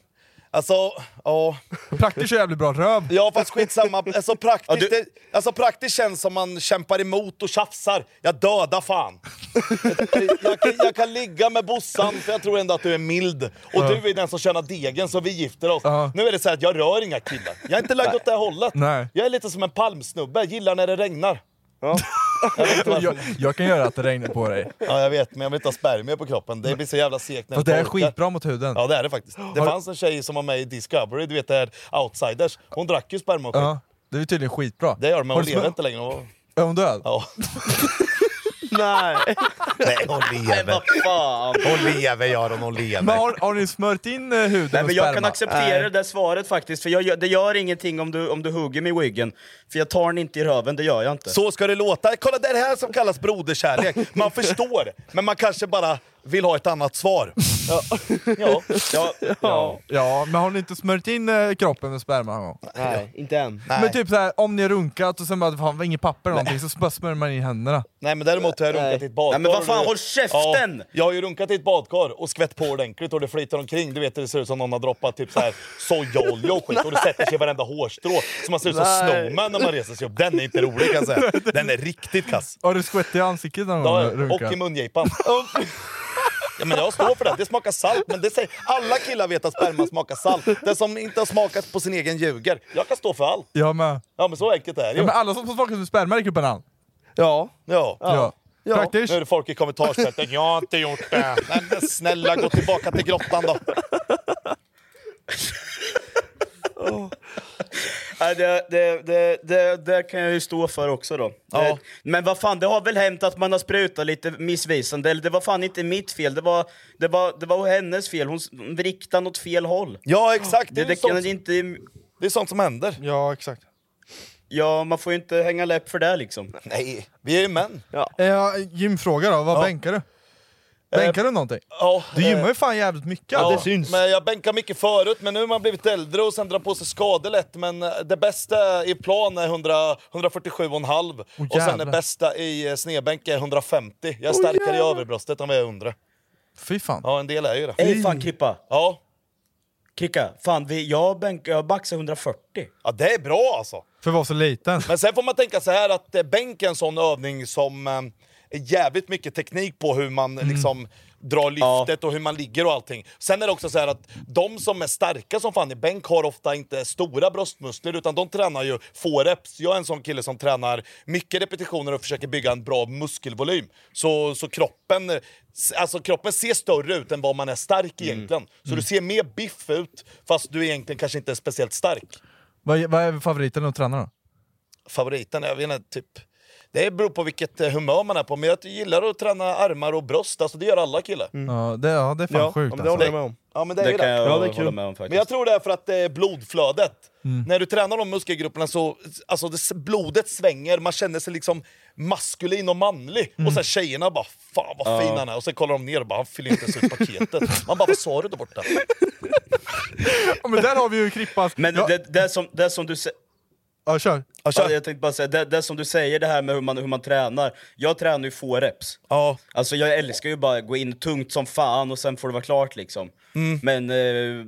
Alltså, ja... Praktisch är jävligt bra röv. Ja fast skitsamma, alltså praktiskt, Ja, du- det, alltså praktiskt känns som man kämpar emot och tjafsar. Jag dödar fan. jag, kan, jag kan ligga med Bossan för jag tror ändå att du är mild. Och du är den som tjänar degen så vi gifter oss. Ja. Nu är det så här att jag rör inga killar. Jag är inte lagd åt det här hållet. Nej. Jag är lite som en palmsnubbe, gillar när det regnar. Jag. Jag, jag kan göra att det regnar på dig. Ja jag vet, men jag vill inte ha spermier på kroppen. Det blir så jävla segt när Fast det är torkar. skitbra mot huden. Ja det är det faktiskt. Det Har- fanns en tjej som var med i Discovery, du vet det här Outsiders. Hon drack ju sperma och skit. Ja, det är tydligen skitbra. Det gör de, men hon lever inte längre. Är hon död? Ja. Nej. Nej, hon lever. Fan! Hon lever Göran, hon lever. Men har, har ni smört in eh, huden Nej, men jag sperma? kan acceptera det där svaret faktiskt, för jag, gör- det gör ingenting om du, om du hugger mig i wiggen. För jag tar den inte i röven, det gör jag inte. Så ska det låta. Kolla, det är det här som kallas broderkärlek. Man förstår, men man kanske bara vill ha ett annat svar. Ja. Ja, ja, ja. Ja, men har ni inte smörjt in eh, kroppen med sperma någon gång? Nej, inte än. Nej. Men typ såhär, om ni har runkat och sen bara fan, var inget papper eller någonting, så bara smörjer man in händerna. Nej men däremot har jag runkat Nej. i ett badkar. Nej, men vad fan, och det- håll käften! Ja, jag har ju runkat i ett badkar och skvätt på ordentligt och det flyter omkring. Du vet det ser ut som någon har droppat typ så här sojaolja och skit och det sätter sig i varenda hårstrå. Så man ser ut som Nej. Snowman när man reser sig upp. Den är inte rolig kan jag säga. Den är riktigt kass. Har du skvätt i ansiktet någon gång? Ja, och i mungipan. Ja, men jag står för det. Det smakar salt. Men det säger, alla killar vet att sperma smakar salt. Den som inte har smakat på sin egen ljuger. Jag kan stå för allt. Jag med. Ja men så enkelt är det Ja, men alla som får smaka på sperma räcker upp en hand. Ja. Ja. Ja. Ja. Praktiskt. Nu är det folk i kommentarsfältet. Jag har inte gjort det. Nej, men snälla, gå tillbaka till grottan då. Nej, det, det, det, det, det kan jag ju stå för också då. Ja. Det, men vad fan, det har väl hänt att man har sprutat lite missvisande, det var fan inte mitt fel, det var, det var, det var hennes fel, hon riktade åt fel håll. Ja exakt, det, Det, är det kan inte... det är sånt som händer. Ja, exakt. Ja, man får ju inte hänga läpp för det liksom. Nej, vi är ju män. Eh, gymfråga då, vad Ja. bänkar du? Bänkar du någonting? Ja, Du eh, gymmar ju fan jävligt mycket. Ja, alltså. Men jag bänkar mycket förut, men nu har man blivit äldre och sen drar på sig skador lätt. Men eh, det bästa i plan är 100, 147,5 och sen det jävlar. bästa i eh, snedbänk är 150. Jag är starkare i överbröstet än vad jag är under. Fy fan. Ja, en del är ju det. Ey fan Krippa! Ja. Kricka, fan vi, jag, bänk, jag baxar 140. ja, det är bra alltså. För att vara så liten. Men sen får man tänka så här att eh, bänk är en sån övning som eh, jävligt mycket teknik på hur man liksom drar lyftet och hur man ligger och allting. Sen är det också så här att de som är starka som fan i bänk har ofta inte stora bröstmuskler utan de tränar ju få reps. Jag är en sån kille som tränar mycket repetitioner och försöker bygga en bra muskelvolym. Så, så kroppen, alltså kroppen ser större ut än vad man är stark egentligen. Så du ser mer biff ut fast du egentligen kanske inte är speciellt stark. Vad, vad är favoriten att träna då? favoriten, jag vet inte, typ... Det beror på vilket eh, humör man är på, men jag gillar att träna armar och bröst, alltså det gör alla killar. Ja, det, ja, det är fan Ja, sjukt ja, men det håller jag med om. Ja men det Det kan det. jag Ja, det är kul. hålla med om faktiskt. Men jag tror det är för att det är blodflödet. När du tränar de muskelgrupperna så, alltså det, blodet svänger, man känner sig liksom maskulin och manlig. Och sen tjejerna bara 'Fan vad fin han är' och sen kollar de ner och bara 'Han fyller inte ens ut paketet' Man bara 'Vad sa du där borta?' Ja, men där har vi ju Krippas... Men ja, det, det, som, det som du säger... ja, kör. Ja, kör. Ja, jag tänkte bara säga, det, det som du säger, det här med hur man, hur man tränar. Jag tränar ju få reps. Ja. Alltså jag älskar ju bara att gå in tungt som fan och sen får det vara klart liksom. Mm. Men... Eh,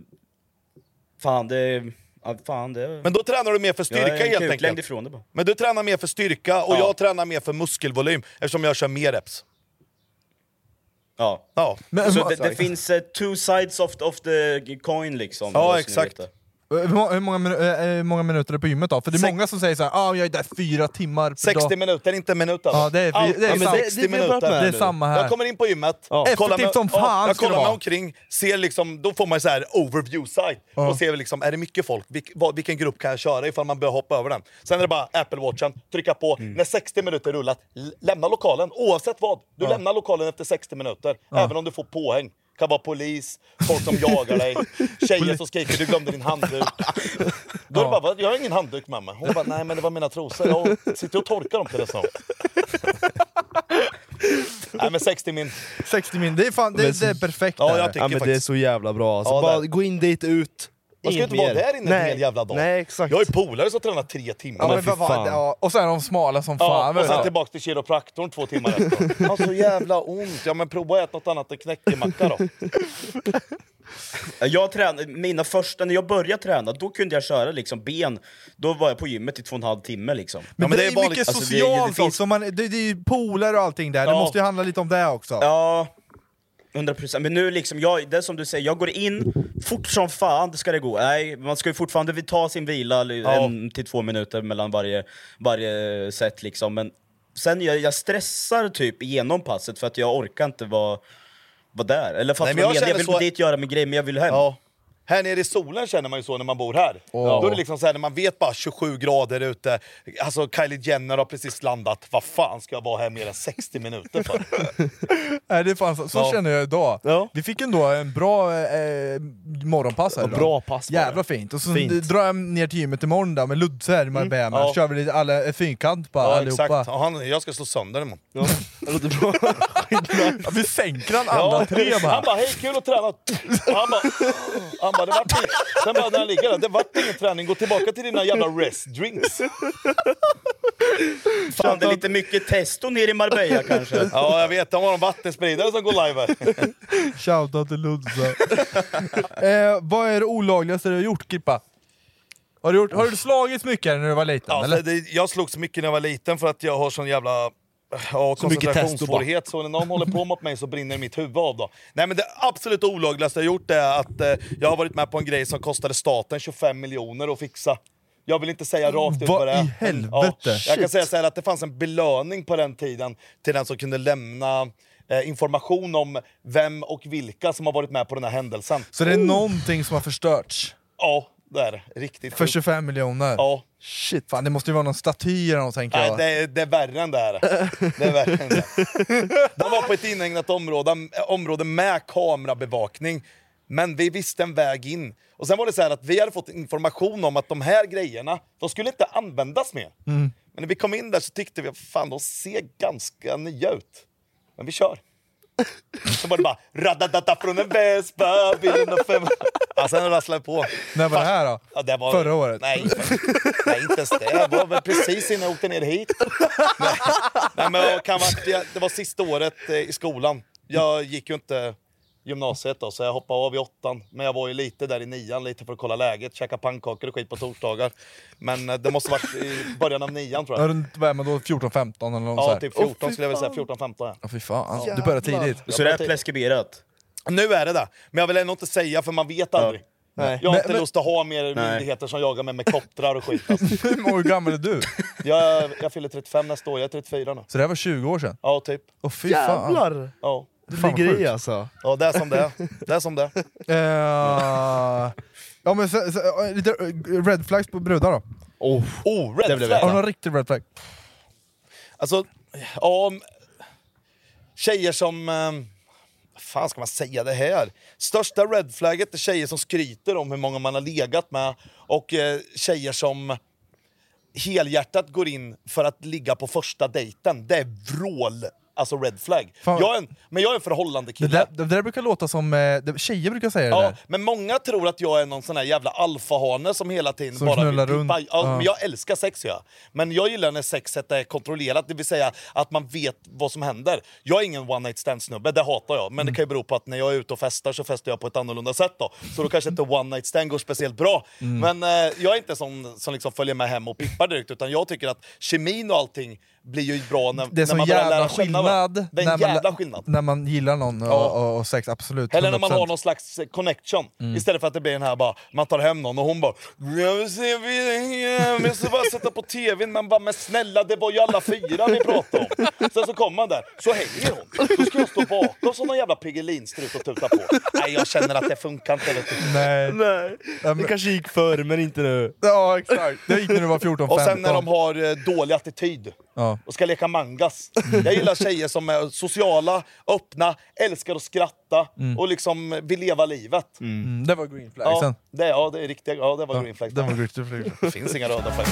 fan det... Ja, fan det... Men då tränar du mer för jag styrka helt enkelt. ifrån det bara. Men du tränar mer för styrka och Ja. jag tränar mer för muskelvolym eftersom jag kör mer reps. Ja. Ja. Men, Så det, det finns eh, two sides of, of the coin liksom. Ja, exakt. Hur, många, minu- eh, hur många minuter är det på gymmet då? För det är Sex- många som säger såhär ah, jag är där fyra timmar per 60 dag. minuter, inte minuter. Ja, det är, det är, 60 det börjat minuter. det är samma här. Jag kommer in på gymmet, Ja. Kollar mig, som fan jag det kollar mig omkring, ser liksom, då får man så här overview site Ja. och ser vi liksom, är det mycket folk? Vilk, vad, vilken grupp kan jag köra ifall man behöver hoppa över den? Sen är det bara Apple Watchen, trycka på, Mm. när 60 minuter rullat, lämna lokalen oavsett vad. Du lämnar lokalen efter 60 minuter, även om du får påhäng. Kan vara polis, folk som jagar dig, tjejer som skriker du glömde din handduk. Då är det bara, "Vad? jag har ingen handduk med mig. Hon bara, nej men det var mina trosor. Jag sitter och torkar dem till det snart. nej men 60 min. 60 min, det är, fan, det, det är perfekt Ja, jag tycker Ja, men det är faktiskt. så jävla bra alltså. Ja, Bara gå in dit, ut. Man ska inte vara där inne en hel jävla dag. Nej, exakt. Jag har ju polare som tränar tre timmar. Ja, men vad fan, ja, och sen är de smala som Ja, fan. och sen du. tillbaka till kiropraktorn två timmar efter. Har så jävla ont. Ja men prova att äta något annat än knäckemacka då. Jag tränade, mina första, när jag började träna, då kunde jag köra liksom ben. Då var jag på gymmet i två och en halv timme liksom. Men, men det, det är är vanligt. mycket Alltså, det- socialt det finns- också, man, det, det är ju polare och allting där, det Ja. måste ju handla lite om det också. Ja, 100 procent. Men nu liksom, jag, det är som du säger, jag går in fort som fan, det ska det gå. Nej, man ska ju fortfarande ta sin vila en till två minuter mellan varje, varje set liksom. Men sen jag, jag stressar typ igenom passet för att jag orkar inte vara, vara där. Eller Nej, men du jag jag? Jag vill så- dit, göra min grej, men jag vill hem. Ja. Här nere i solen känner man ju så när man bor här. Åh. Då är det liksom så här, när man vet bara 27 grader ute, alltså Kylie Jenner har precis landat, vad fan ska jag vara här mer än 60 minuter för? Nej, det är fan så, så Ja. känner jag idag. Ja. Vi fick ändå en bra eh, morgonpass här idag. bra pass det. Jävla fint. Och så Fint. drar jag ner till gymmet imorgon där med Ludse här i Marbella. Mm. Ja. kör vi lite alla, fyrkant på Ja, allihopa. exakt. Ja, han, jag ska slå sönder imorgon. Ja, det bra. Vi sänker han alla tre bara. Han bara, hej kul att träna! Han bara, han bara, det inget. Sen bara han ligger där, det vart ingen träning, gå tillbaka till dina jävla rest drinks. Fan, det är lite mycket testo ner i Marbella kanske. Ja, jag vet, de har en vattenspridare som går live här. Shoutout till Ludse. eh, vad är det olagligaste du har gjort Kippa? Har du, gjort, har du slagits mycket när du var liten? Ja, eller? så det, jag slogs mycket när jag var liten för att jag har sån jävla ja, koncentrationssvårighet, så när någon håller på mot mig så brinner mitt huvud av. Då. Nej, men det absolut olagligaste jag gjort är att eh, jag har varit med på en grej som kostade staten 25 miljoner att fixa. Jag vill inte säga rakt ut Vad det är. i helvete? Ja, jag kan säga så här att det fanns en belöning på den tiden till den som kunde lämna eh, information om vem och vilka som har varit med på den här händelsen. Så det är någonting som har förstörts? Ja, det är det. Riktigt För sjukt. 25 miljoner? Ja. Shit, fan det måste ju vara någon staty eller något tänker Nej, jag. det, är- det är värre än det här. Det är värre än det. De var på ett inhägnat område, område med kamerabevakning. Men vi visste en väg in. Och sen var det så här att vi hade fått information om att de här grejerna, de skulle inte användas mer. Mm. Men när vi kom in där så tyckte vi, fan de ser ganska nya ut. Men vi kör. Så var det bara radadada från en Vespa, bilen och fem... Ja, sen rasslade det på. När var det här då? Ja, det var, Förra året? Nej, nej, inte ens det. Det var väl precis innan jag åkte ner hit. Nej, nej men jag kan vara, det var sista året eh, i skolan. Jag gick ju inte gymnasiet då, så jag hoppade av i åttan. Men jag var ju lite där i nian, lite för att kolla läget, käka pannkakor och skit på torsdagar. Men eh, det måste varit i början av nian tror Ja, jag. runt, man då? 14-15 eller något Ja, här. typ 14 Åh, fy skulle jag vilja säga. fan. 14-15 ja. Ja, fy fan. Du började tidigt. Så det är preskriberat? Nu är det det. Men jag vill ändå inte säga för man vet aldrig. Nej. Jag har Men- inte men- lust att ha mer Nej. myndigheter som jagar mig med kopplar och skit. Alltså. Hur gammal är du? Jag, jag fyller 35 nästa år, jag är 34 nu. Så det här var 20 år sedan? Ja, typ. Åh fy fan. Jävlar! Ja. Det Fan, vad ligger i alltså. Ja, det är som det är. Det är som det. Eh, ja men så, så, lite eh, red flags på brudar då? Oh. Oh, red Har du flag! någon riktig red flag? Alltså, ja... Tjejer som... Eh, vad fan ska man säga det här? Största redflagget är tjejer som skryter om hur många man har legat med och eh, tjejer som helhjärtat går in för att ligga på första dejten. Det är vrål, alltså red flag. Fan. Jag är en, men jag är en förhållande Det kille. där, det där brukar låta som, eh, det, tjejer brukar säga det Ja, där. men många tror att jag är någon sån här jävla alfahane som hela tiden Som bara vill runt. Ja, Ja. Men jag älskar sex ja. Men jag gillar när sexet är kontrollerat, det vill säga att man vet vad som händer. Jag är ingen one night stand snubbe, det hatar jag. Men Mm. det kan ju bero på att när jag är ute och festar så festar jag på ett annorlunda sätt då. Så då kanske inte one night stand går speciellt bra. Mm. Men eh, jag är inte sån som liksom följer med hem och pippar direkt, utan jag tycker att kemin och allting blir ju bra när, Det är när man börjar jävla lära känna varandra. skillnad, Det är när en man, jävla skillnad. när man gillar någon och, Ja. och, och sex, absolut. Eller när man 100%. har någon slags eh, connection. Mm. Istället för att det blir den här bara, man tar hem någon och hon bara Jag vill se jag ska bara sätta på tvn. Man bara, men snälla det var ju alla fyra vi pratade om. Sen så kommer man där, så hänger hon. Då ska jag stå bakom som någon jävla Piggelinstrut och tuta på. Nej jag känner att det funkar inte. Vet du. Nej. Nej. Det kanske gick förr men inte nu. Ja exakt, det gick när du var 14-15. Och sen när de har eh, dålig attityd Ja. och ska leka mangas. Jag gillar tjejer som är sociala, öppna, älskar att skratta Mm. och liksom vill leva livet. Mm, det var green flagsen. Ja, det, ja, det är riktiga, ja, det var green flags. Det var green flags. Det finns inga röda flags.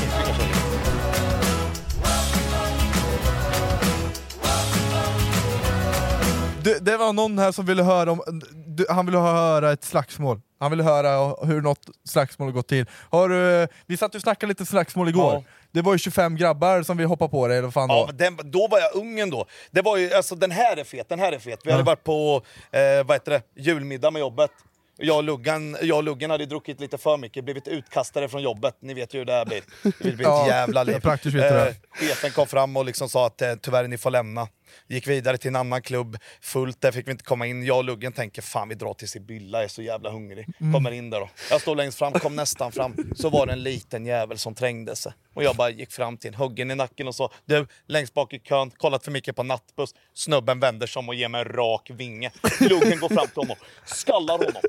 Tjejer. Det, var någon här som ville höra om, du, han ville höra ett slagsmål. Han ville höra hur något slagsmål har gått till. Har du, vi satt och snackade lite slagsmål igår. Ja. Det var ju 25 grabbar som vi hoppade på dig, eller fan Ja, den, då var jag ung ändå. Det var ju, alltså, den här är fet, den här är fet. Vi Ja. hade varit på eh, vad heter det, julmiddag med jobbet. Jag och, Luggan, jag och Luggen hade druckit lite för mycket, blivit utkastade från jobbet. Ni vet ju hur det här blir. Det blir Ja, ett jävla liv. ja, praktiskt vet du det. chefen kom fram och liksom sa att eh, tyvärr ni får lämna. Gick vidare till en annan klubb, fullt, där fick vi inte komma in. Jag och Luggen tänker fan vi drar till Sibylla, jag är så jävla hungrig. Mm. Kommer in där då. Jag står längst fram, kom nästan fram. Så var det en liten jävel som trängde sig. Och jag bara gick fram till en huggen i nacken och sa du, längst bak i kön, kollat för mycket på nattbuss. Snubben vänder sig om och ger mig en rak vinge. Luggen går fram till honom, skallar honom.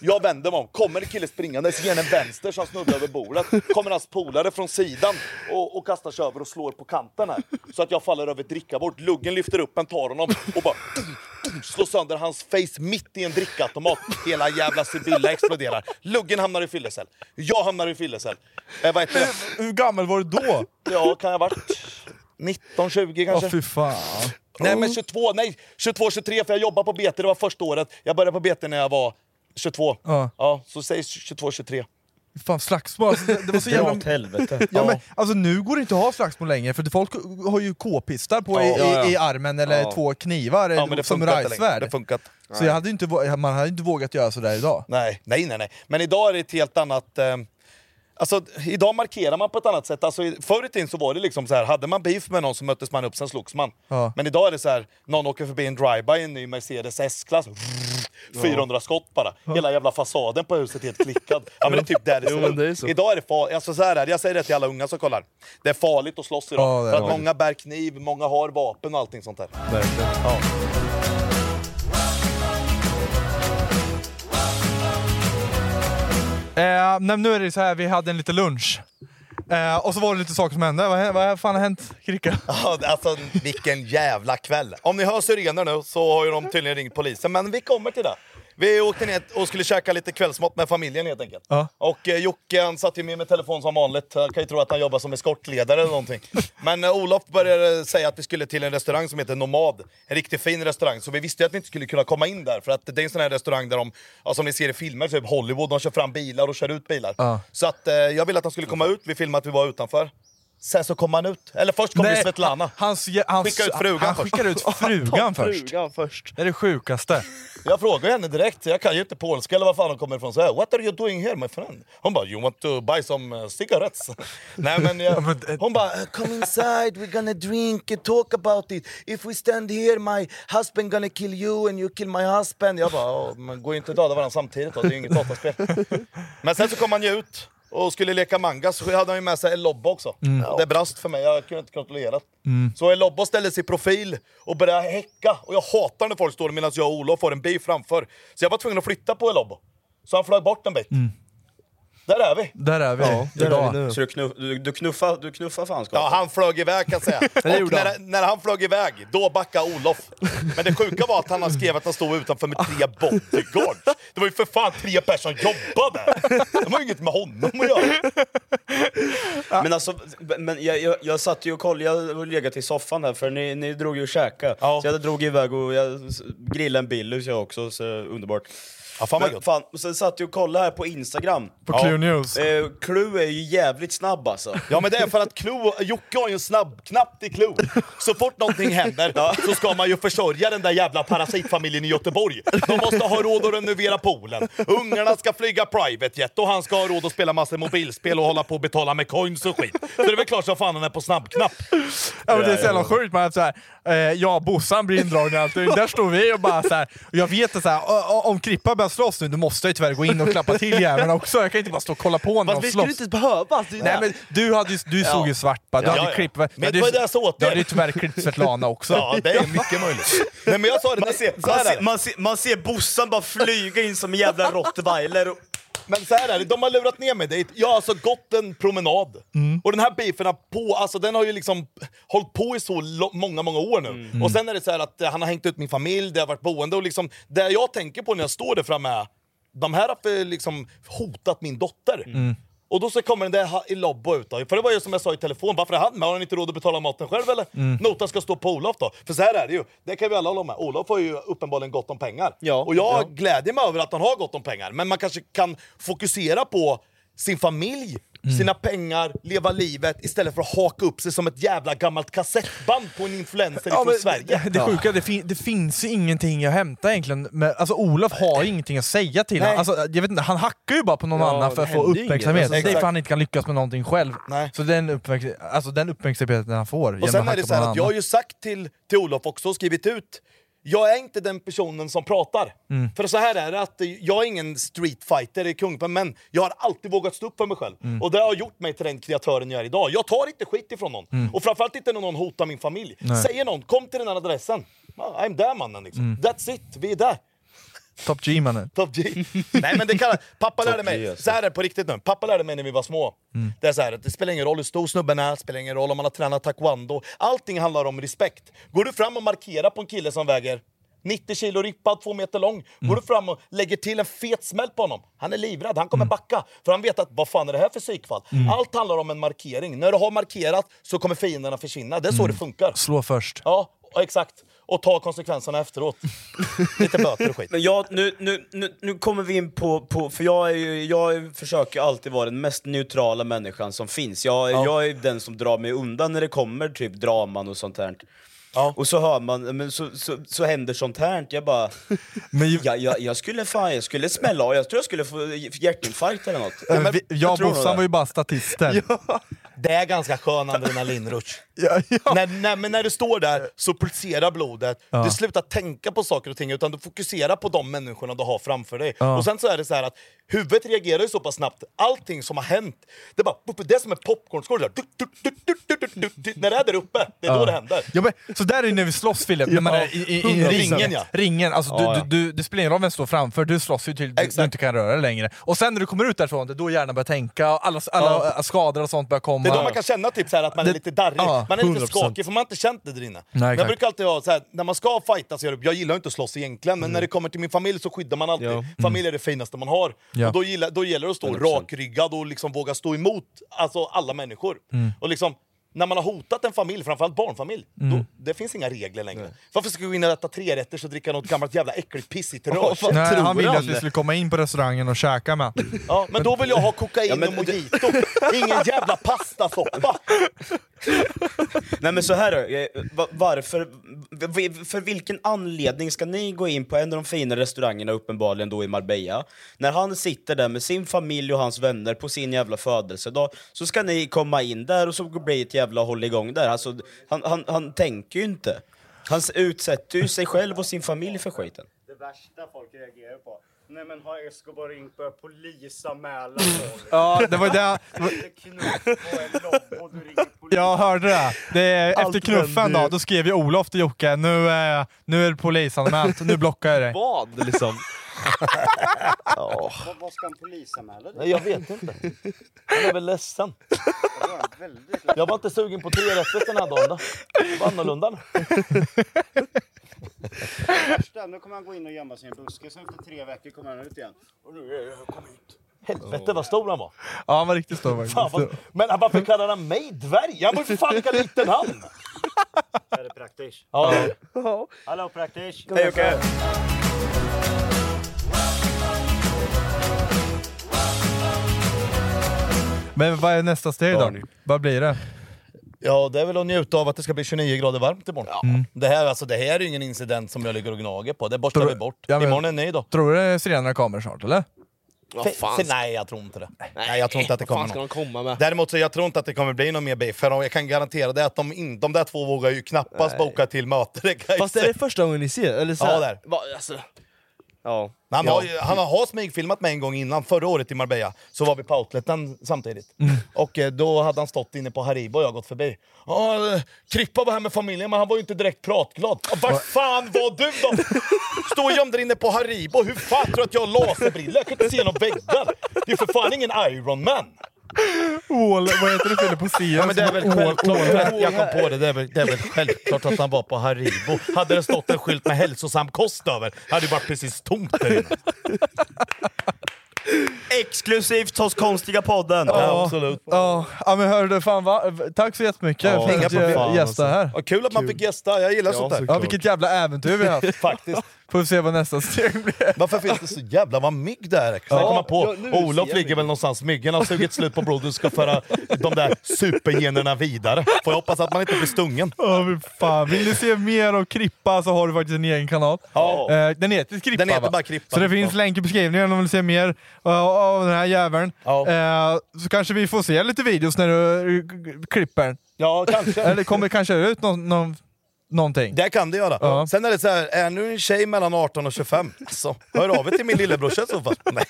Jag vänder mig om, kommer en kille springande, ger en vänster så han snubblar över bordet. Kommer hans polare från sidan och, och kastar sig över och slår på kanten här. Så att jag faller över ett drickabord. Luggen lyfter upp en, tar honom och bara slår sönder hans face mitt i en drickautomat. Hela jävla Sibylla exploderar. Luggen hamnar i fyllecell. Jag hamnar i fyllecell. Eh, vad heter det? Hur gammal var du då? Ja, kan jag ha varit 19, 20 Ja kanske? fy fan. Nej men 22, nej 22, 23 för jag jobbade på BT, det var första året. Jag började på BT när jag var 22. Ja. Ja, så säg 22, 23. Fan slagsmål, alltså, det, det var så Dra jävla... åt helvete. Ja, men, alltså, nu går det inte att ha slagsmål längre för folk har ju k-pistar på i, Ja, ja, ja. i, i armen eller Ja. två knivar, Ja, men det funkar inte längre. samurajsvärd. Det funkar inte. Så jag hade ju inte, vå- man hade inte vågat göra sådär idag. Nej, nej, nej, nej. Men idag är det ett helt annat... Eh, alltså, idag markerar man på ett annat sätt. Alltså, i- förr i tiden så var det liksom så här, hade man beef med någon så möttes man upp, sen slogs man. Ja. Men idag är det så här, någon åker förbi en drive-by i en ny Mercedes S-klass, 400 skott bara. Hela jävla fasaden på huset är helt klickad. Ja men det är typ där det ser ut. det är så. Idag är det farligt, alltså, så här är det. jag säger det till alla unga som kollar. Det är farligt att slåss idag. Ja, det är för att farligt. många bär kniv, många har vapen och allting sånt där. Verkligen. Ja. Eh, nej, nu är det så här, vi hade en liten lunch. Eh, och så var det lite saker som hände. Vad, vad fan har hänt Kricka? Ja, alltså vilken jävla kväll. Om ni hör sirener nu så har ju de tydligen ringt polisen, men vi kommer till det. Vi åkte ner och skulle käka lite kvällsmat med familjen helt enkelt. Ja. Och eh, Jocke han satt ju med med telefon som vanligt. Jag kan ju tro att han jobbar som eskortledare eller någonting. Men eh, Olof började säga att vi skulle till en restaurang som heter Nomad. En riktigt fin restaurang. Så vi visste ju att vi inte skulle kunna komma in där. För att det är en sån här restaurang där de, ja, som ni ser i filmer, typ Hollywood, de kör fram bilar och kör ut bilar. Ja. Så att eh, jag ville att han skulle komma ut. Vi filmade att vi var utanför. Sen så kom han ut. Eller först kom ju Svetlana. Hans, hans, Skicka ut frugan han först. skickar ut frugan först. Frugan först. Det är det sjukaste. Jag frågade henne direkt, jag kan ju inte polska eller vad fan hon kommer ifrån. Så här, What are you doing here my friend? Hon bara, you want to buy some uh, cigarettes? Nej men jag, hon bara, "Uh, come inside, we're gonna drink and talk about it. If we stand here my husband gonna kill you and you kill my husband. Jag bara, "Åh, men går ju inte att döda varandra samtidigt då, det är ju inget dataspel. men sen så kom han ju ut och skulle leka manga så hade han ju med sig El Lobbo också. Och Det brast för mig, jag kunde inte kontrollera. Så El Lobbo ställde sig i profil och började häcka. Och jag hatar när folk står medan jag och Olof får en bil framför. Så jag var tvungen att flytta på El Lobbo. Så han flög bort en bit. Där är vi! Där är vi Ja, där är vi nu. Så du, knuff, du, du knuffar, du knuffar fanskapet? Ja, han flög iväg kan jag säga. och när, när han flög iväg, då backade Olof. Men det sjuka var att han skrev att han stod utanför med tre bodyguards. Det var ju för fan tre personer som jobbade! Det var ju inget med honom att göra. Men alltså, men jag, jag, jag satt ju och kollade, jag har legat i soffan här för ni, ni drog ju och käka. Ja. Så jag drog iväg och jag grillade en Billys jag också, så underbart. Ja, fan vad Men fan, och sen satt jag och kollade här på Instagram. På Clue News. Eh, Clue är ju jävligt snabb alltså. Ja men det är för att Clue, Jocke har ju en snabbknapp till Clue. Så fort någonting händer så ska man ju försörja den där jävla parasitfamiljen i Göteborg. De måste ha råd att renovera poolen. Ungarna ska flyga private jet och han ska ha råd att spela massor mobilspel och hålla på och betala med coins och skit. Så det är väl klart som fan han är på snabbknapp. Ja, men det är så jävla sjukt man att så här, eh, ja bossan blir indragen allt. Där står vi och bara så här, och jag vet att så här, om Krippa börjar slåss nu, då måste jag ju tyvärr gå in och klappa till jäveln också. Jag kan inte bara stå och kolla på när de vi skulle slåss. inte behöva. Nej men du, hade ju, du såg ju svart bara, du Ja, hade ja. klippt... Men du, det var det jag sa åt du hade ju tyvärr klippt Svetlana också. Ja, det är mycket möjligt. Nej men jag sa det, Man ser, man, ser, man, ser, man ser bossan bara flyga in som en jävla rottweiler. Men så här är det, de har lurat ner mig dit. Jag har alltså gått en promenad. Och den här beefen har på, alltså den har ju liksom hållit på i så många, många år nu. Och sen är det så här att eh, han har hängt ut min familj, det har varit boende och liksom det jag tänker på när jag står där framme är de här har för, liksom hotat min dotter. Och då så kommer den där i Lobbo ut då. För det var ju som jag sa i telefon, varför är han med? Har han inte råd att betala maten själv eller? Notan ska stå på Olof då. För så här är det ju, det kan vi alla hålla med. Olof har ju uppenbarligen gott om pengar. Ja, och jag ja. glädjer mig över att han har gott om pengar. Men man kanske kan fokusera på sin familj sina pengar, leva livet istället för att haka upp sig som ett jävla gammalt kassettband på en influencer Ja, från men Sverige. Det, det sjuka, det, fin, det finns ju ingenting att hämta egentligen. Men, alltså Olof har ju ingenting att säga till Nej. honom. Alltså, jag vet inte, Han hackar ju bara på någon Ja, annan för att få uppmärksamhet. inget. Det är för att han inte kan lyckas med någonting själv. Nej. Så den, uppmärks alltså, den uppmärksamheten han får Och sen är det så att jag har ju sagt till, till Olof också, och skrivit ut jag är inte den personen som pratar. Mm. För så här är det, att jag är ingen streetfighter i Kungpen, men jag har alltid vågat stå upp för mig själv. Mm. Och det har gjort mig till den kreatören jag är idag. Jag tar inte skit ifrån någon. Och framförallt inte när någon hotar min familj. Mm. Nej. Säger någon, kom till den här adressen. I'm där mannen liksom. Mm. That's it, vi är där. Top G mannen. Top G. Nej men det kan, pappa lärde G, mig, alltså. så här är det på riktigt nu, pappa lärde mig när vi var små. Mm. Det är så här, att det spelar ingen roll hur stor snubben är, det spelar ingen roll om man har tränat taekwondo. Allting handlar om respekt. Går du fram och markerar på en kille som väger 90 kilo rippad, två meter lång. Går du fram och lägger till en fet smäll på honom, han är livrädd, han kommer backa. För han vet att vad fan är det här för psykfall? Allt handlar om en markering. När du har markerat så kommer fienderna försvinna. Det är så det funkar. Slå först. Ja, exakt. Och ta konsekvenserna efteråt. Lite böter och skit. Men jag, nu, nu, nu, nu kommer vi in på, på för jag, är ju, jag försöker alltid vara den mest neutrala människan som finns. Jag, jag är den som drar mig undan när det kommer typ draman och sånt här. Ja. Och så hör man, men så, så, så händer sånt här, jag bara... Men, jag, jag, jag skulle fan, jag skulle smälla av, jag tror jag skulle få hjärtinfarkt eller något. men, vi, jag och Bossan var ju bara statister. Det är ganska skön adrenalinrush. Ja, ja. när, när, men när du står där så pulserar blodet, Ja. du slutar tänka på saker och ting utan du fokuserar på de människorna du har framför dig. Och sen så är det så här att huvudet reagerar ju så pass snabbt, allting som har hänt, det är bara det är som en popcornskål, när det är där uppe, det är då det händer. Ja, men, så där är det när vi slåss Filip, när man är i, i, i ringen. ja. ringen alltså, du, du, du, det spelar ingen roll vem som står framför, du slåss ju till du, du inte kan röra dig längre. Och sen när du kommer ut därifrån, det är då hjärnan börjar tänka, och alla, alla skador och sånt börjar komma. Det är då man kan känna typ så här att man är lite darrig, ja, man är lite 100%. skakig för man har inte känt det där inne. Men jag brukar alltid ha så här, när man ska fightas, jag, jag gillar inte att slåss egentligen, men när det kommer till min familj så skyddar man alltid. Ja. Familj är det finaste man har. Ja. Och då, gillar, då gäller det att stå 100%. rakryggad och liksom våga stå emot alltså, alla människor. Och liksom, när man har hotat en familj, framförallt barnfamilj, då, det finns inga regler längre. Varför ska vi gå in och äta tre rätter och dricka något gammalt jävla äckligt pissigt rörs? Nej, tror han ville att vi skulle komma in på restaurangen och käka med. Ja, men då vill jag ha kokain Ja, men och mojito, ingen jävla pastasoppa! Nej men så här varför, för vilken anledning ska ni gå in på en av de fina restaurangerna uppenbarligen då i Marbella, när han sitter där med sin familj och hans vänner på sin jävla födelsedag, så ska ni komma in där och så blir det ett jävla hålligång där. Alltså, han, han, han tänker ju inte. Han utsätter ju sig själv och sin familj för skiten. Det värsta folk reagerar på. Nej men har Escobar ringt börjat polisanmäla? Ja, det var det. Det är knuff på en lobb och du ringer polis. Jag hörde det. det är, efter knuffen då, då skrev ju Olof till Jocke, nu, är- nu är det polisanmält, nu blockar jag dig. Vad liksom? ja. Vad, ska en polisanmäla dig? Nej, jag vet inte. Han är väl ledsen. Det var väldigt Jag var inte sugen på tre rätter den här dagen. Då. Det var annorlunda. Nu kommer han gå in och gömma sig i en buske, sen efter tre veckor kommer han ut igen. Och nu är jag kommit ut. Helvete vad stor han var. Ja, han var riktigt stor Fan, faktiskt. vad... Men varför kallar han mig dvärg? Han var ju för fan lika liten han! Är det praktiskt. Ja. Hallå praktiskt. Hej Jocke! Men vad är nästa steg då? Vad blir det? ja, det är väl att njuta av att det ska bli 29 grader varmt imorgon. Det, här, alltså, det här är ju ingen incident som jag ligger och gnager på. Det borstar Tror- vi bort. Ja, men- Imorgon är en ny dag. Tror du sirenerna kommer snart eller? Vad fan nej, jag tror inte det. Nej, jag tror inte att det vad fan kommer ska någon. de komma med? Däremot så jag tror inte att det kommer bli någon mer beef, för jag kan garantera det att de, in, de där två vågar ju knappast Nej. boka till möte. Det kan jag Fast är säga. det första gången ni ser? Eller så Ja, här- där. Va, alltså. Ja. Men Han, ja. har, ju- han har smygfilmat mig en gång innan, förra året i Marbella, så var vi på outleten samtidigt. Och eh, då hade han stått inne på Haribo och jag gått förbi. Ja, eh, Krippa var här med familjen men han var ju inte direkt pratglad. Ja, Var fan var du då? Stå och gömde dig inne på Haribo, hur fan tror du att jag har laserbrillor? Jag kan inte se några väggar. Det är för fan ingen Iron Man. Ål, vad heter det Filip på? Ja, men det är väl självklart, ål- jag kom på det, det är, väl, det är väl självklart att han var på Haribo. Hade det stått en skylt med hälsosam kost över, hade det varit precis tomt där inne. Exklusivt hos Konstiga podden! Ja, Ja, ja men hörru fan va? tack så jättemycket Ja, för att Fan, gästade här. Vad kul att man fick gästa, jag gillar sånt där. Ja, vilket jävla äventyr vi har haft. Faktiskt. Får vi se vad nästa steg blir. Varför finns det så jävla vad mygg det är? Sen Ja, man på, ja, Olof ligger väl någonstans, myggen har sugit slut på blodet och ska föra de där supergenerna vidare. Får jag hoppas att man inte blir stungen. Ja, men fan. Vill du se mer av Krippa så har du faktiskt en egen kanal. Ja. Eh, den heter Krippa Den heter va? bara Krippa. Så det finns Ja. länk i beskrivningen om du vill se mer av, av den här jäveln. Eh, så kanske vi får se lite videos när du eh, klipper. Ja, kanske. Eller kommer kanske ut någon, någon, någonting. Det kan det göra. Ja. Sen är det så här, är nu en tjej mellan 18 och 25, så hör av er till min lillebrorsa i så fall. Nej.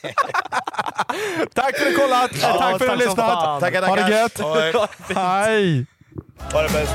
Tack för att du kollat! Ja, tack för att du lyssnat! fan. Tackar, Ha det tackar. gött! Ha det. Hej! Ha det bäst.